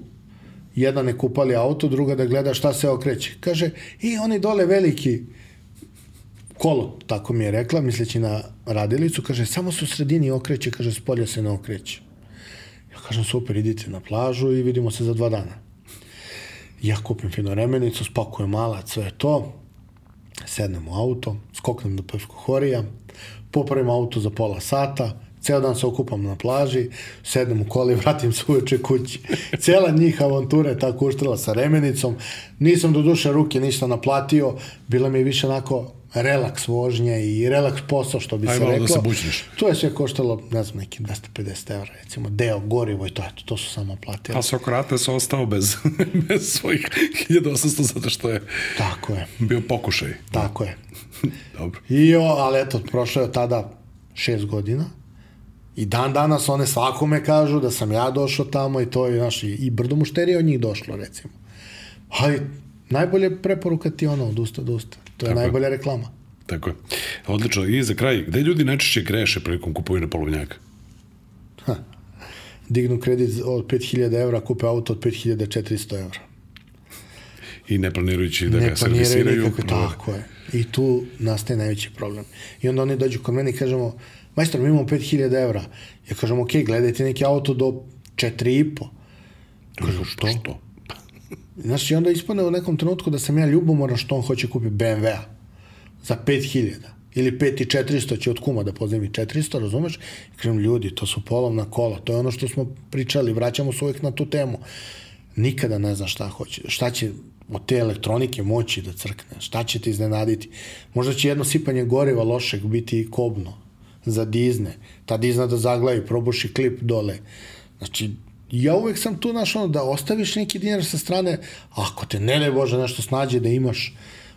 jedna ne kupali auto, druga da gleda šta se okreće. Kaže, i oni dole veliki kolo, tako mi je rekla, misleći na radilicu, kaže, samo se u sredini okreće, kaže, spolja se ne okreće. Ja kažem, super, idite na plažu i vidimo se za dva dana. Ja kupim fino remenicu, spakujem malac, sve to, sednem u auto, skoknem do Pevskohorija, popravim auto za pola sata, ceo dan se okupam na plaži, sednem u koli, vratim se uveče kući. Cela njih avantura je tako uštrila sa remenicom. Nisam do duše ruke ništa naplatio, bila mi je više onako relaks vožnje i relaks posao, što bi Aj, se malo reklo. da se bućniš. To je sve koštalo, ne znam, neki 250 evra, recimo, deo gorivo i to, eto, to su samo platili. A Sokrates ostao bez, bez svojih 1800 zato što je Tako je, bio pokušaj. tako je. Dobro. I o, ali eto, prošlo je od tada šest godina i dan danas one svakome kažu da sam ja došao tamo i to je, znaš, i, i brdo mušterija od njih došlo, recimo. Ali najbolje preporuka ti je ono, od usta do usta. To je Tako je. najbolja reklama. Tako je. Odlično. I za kraj, gde ljudi najčešće greše prilikom kupovine polovnjaka? Dignu kredit od 5000 evra, kupe auto od 5400 evra. I ne planirajući da ne ga servisiraju. nikako, tako je. I tu nastaje najveći problem. I onda oni dođu kod mene i kažemo, majstor, mi imamo 5000 evra. Ja kažem, ok, gledajte neki auto do 4,5. Kažu, što? Što? Znaš, i onda ispane u nekom trenutku da sam ja ljubomoran što on hoće kupiti BMW-a za 5000 ili 5400 će od kuma da pozemi 400, razumeš? I kažem, ljudi, to su polovna kola, to je ono što smo pričali, vraćamo se uvijek na tu temu. Nikada ne zna šta hoće, šta će od te elektronike moći da crkne, šta će te iznenaditi. Možda će jedno sipanje goriva lošeg biti kobno za dizne, ta dizna da zaglavi, probuši klip dole. Znači, ja uvek sam tu, znaš, ono, da ostaviš neki dinar sa strane, ako te ne daj Bože nešto snađe da imaš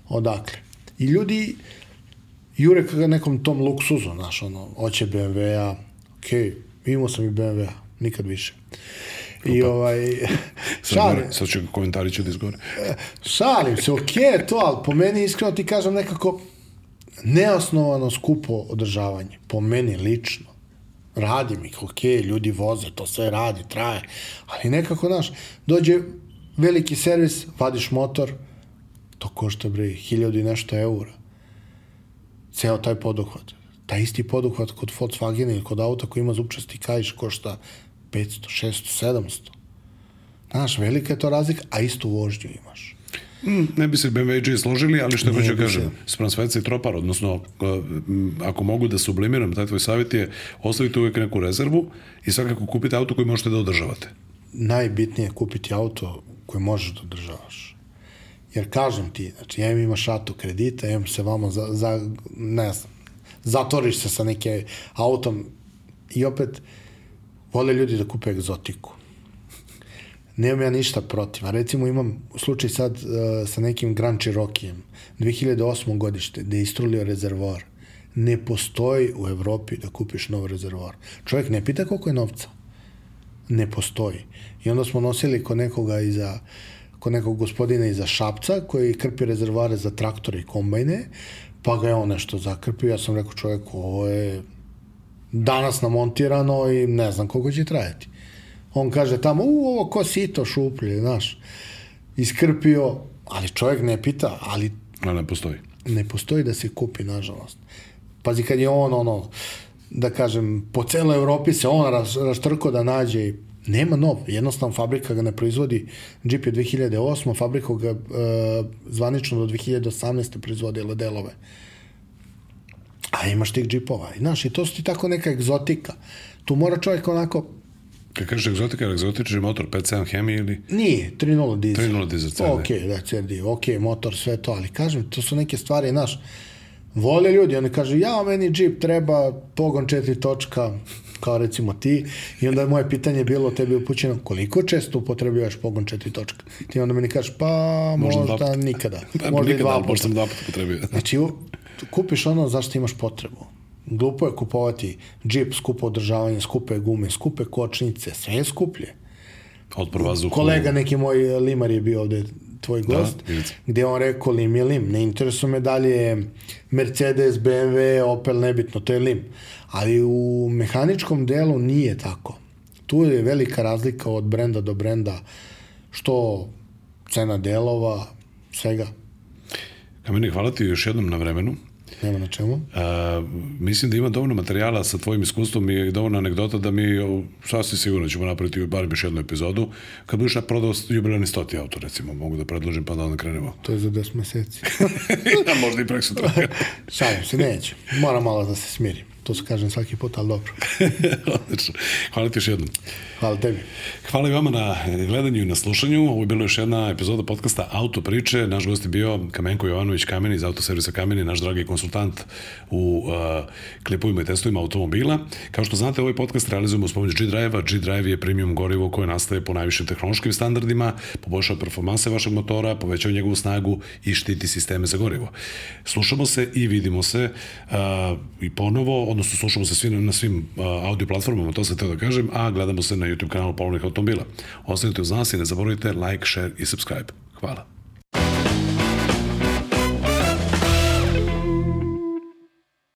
odakle. I ljudi jure ka nekom tom luksuzu, znaš, ono, hoće BMW-a, okej, okay, imao sam i BMW-a, nikad više. I ovaj, Sad, šalim, gore, sad ću komentari ću da izgore. šalim se, okej okay, to, ali po meni iskreno ti kažem nekako neosnovano skupo održavanje, po meni lično. Radim ih, okay, ljudi voze, to sve radi, traje, ali nekako, znaš, dođe veliki servis, vadiš motor, to košta, bre, hiljadu i nešto eura. Ceo taj poduhvat. Taj isti poduhvat kod Volkswagena ili kod auta koji ima zupčasti kajiš košta 500, 600, 700. Znaš, velika je to razlika, a istu vožnju imaš. Mm, ne bi se BMW složili, ali što hoću kažem, se. sprem sveca i tropar, odnosno, m, ako mogu da sublimiram, taj tvoj savjet je ostavite uvek neku rezervu i svakako kupite auto koji možete da održavate. najbitnije je kupiti auto koji možeš da održavaš. Jer kažem ti, znači ja imam šatu kredita, imam se vama za, za ne znam, zatvoriš se sa neke autom i opet vole ljudi da kupe egzotiku. Nemam ja ništa protiv, a recimo imam slučaj sad uh, sa nekim Grand Cherokee'em, 2008. godište, gde je istrulio rezervoar. Ne postoji u Evropi da kupiš nov rezervoar. Čovjek ne pita koliko je novca ne postoji. I onda smo nosili kod nekoga iza kod nekog gospodina iza Šapca koji krpi rezervare za traktore i kombajne, pa ga je on nešto zakrpio. Ja sam rekao čovjeku, ovo je danas namontirano i ne znam koliko će trajati. On kaže tamo, u, ovo ko sito šuplje, znaš. Iskrpio, ali čovjek ne pita, ali A ne postoji. ne postoji da se kupi, nažalost. Pazi, kad je on, ono, da kažem, po celoj Evropi se on ras, raštrko da nađe i nema nov, jednostavno fabrika ga ne proizvodi, Jeep je 2008, fabrika ga e, zvanično do 2018. proizvodila delove. A imaš tih džipova. I, znaš, i to su ti tako neka egzotika. Tu mora čovjek onako, Kad kažeš egzotika, egzotični motor 5.7 Hemi ili... Nije, 3.0 dizel. 3.0 dizel, CRD. Ok, da, CRD, ok, motor, sve to, ali kažem, to su neke stvari, znaš, vole ljudi, oni kažu, ja, meni Jeep treba pogon četiri točka, kao recimo ti, i onda je moje pitanje bilo tebi upućeno, koliko često upotrebljaš pogon četiri točka? Ti onda meni kažeš, pa Možda možda, dva nikada, Pa, možda i nikada, dva ali puta. Možda sam dva puta potrebio. Znači, kupiš ono zašto imaš potrebu. Glupo je kupovati džip, skupo održavanje, skupe gume, skupe kočnice, sve je skuplje. Otpor vazduhu. Kolega neki moj limar je bio ovde tvoj gost, Da, gde je on rekao lim je lim. Ne interesuje me dalje Mercedes, BMW, Opel, nebitno, to je lim. Ali u mehaničkom delu nije tako. Tu je velika razlika od brenda do brenda, što cena delova, svega. Kameni, hvala ti još jednom na vremenu. Nema na čemu. A, mislim da ima dovoljno materijala sa tvojim iskustvom i dovoljno anegdota da mi sasvim sigurno ćemo napraviti barem još jednu epizodu. Kad budeš prodao jubilarni stoti auto, recimo, mogu da predložim pa da onda krenemo. To je za 10 meseci. da, možda i prek sutra. Šalim se, neću. Moram malo da se smirim. To se kažem svaki put, ali dobro. Odlično. Hvala ti još jednom. Hvala tebi. Hvala i vama na gledanju i na slušanju. Ovo je bila još jedna epizoda podcasta Auto priče. Naš gost je bio Kamenko Jovanović Kamen iz Autoservisa Kameni, naš dragi konsultant u uh, klipovima i testovima automobila. Kao što znate, ovaj podcast realizujemo uz pomoć G-Drive-a. G-Drive je premium gorivo koje nastaje po najvišim tehnološkim standardima, poboljšava performanse vašeg motora, povećava njegovu snagu i štiti sisteme za gorivo. Slušamo se i vidimo se uh, i ponovo, odnosno slušamo se svi na, na svim audio platformama, to sam teo da kažem, a gledamo se na YouTube kanalu Polovnih automobila. Ostanite uz nas i ne zaboravite like, share i subscribe. Hvala.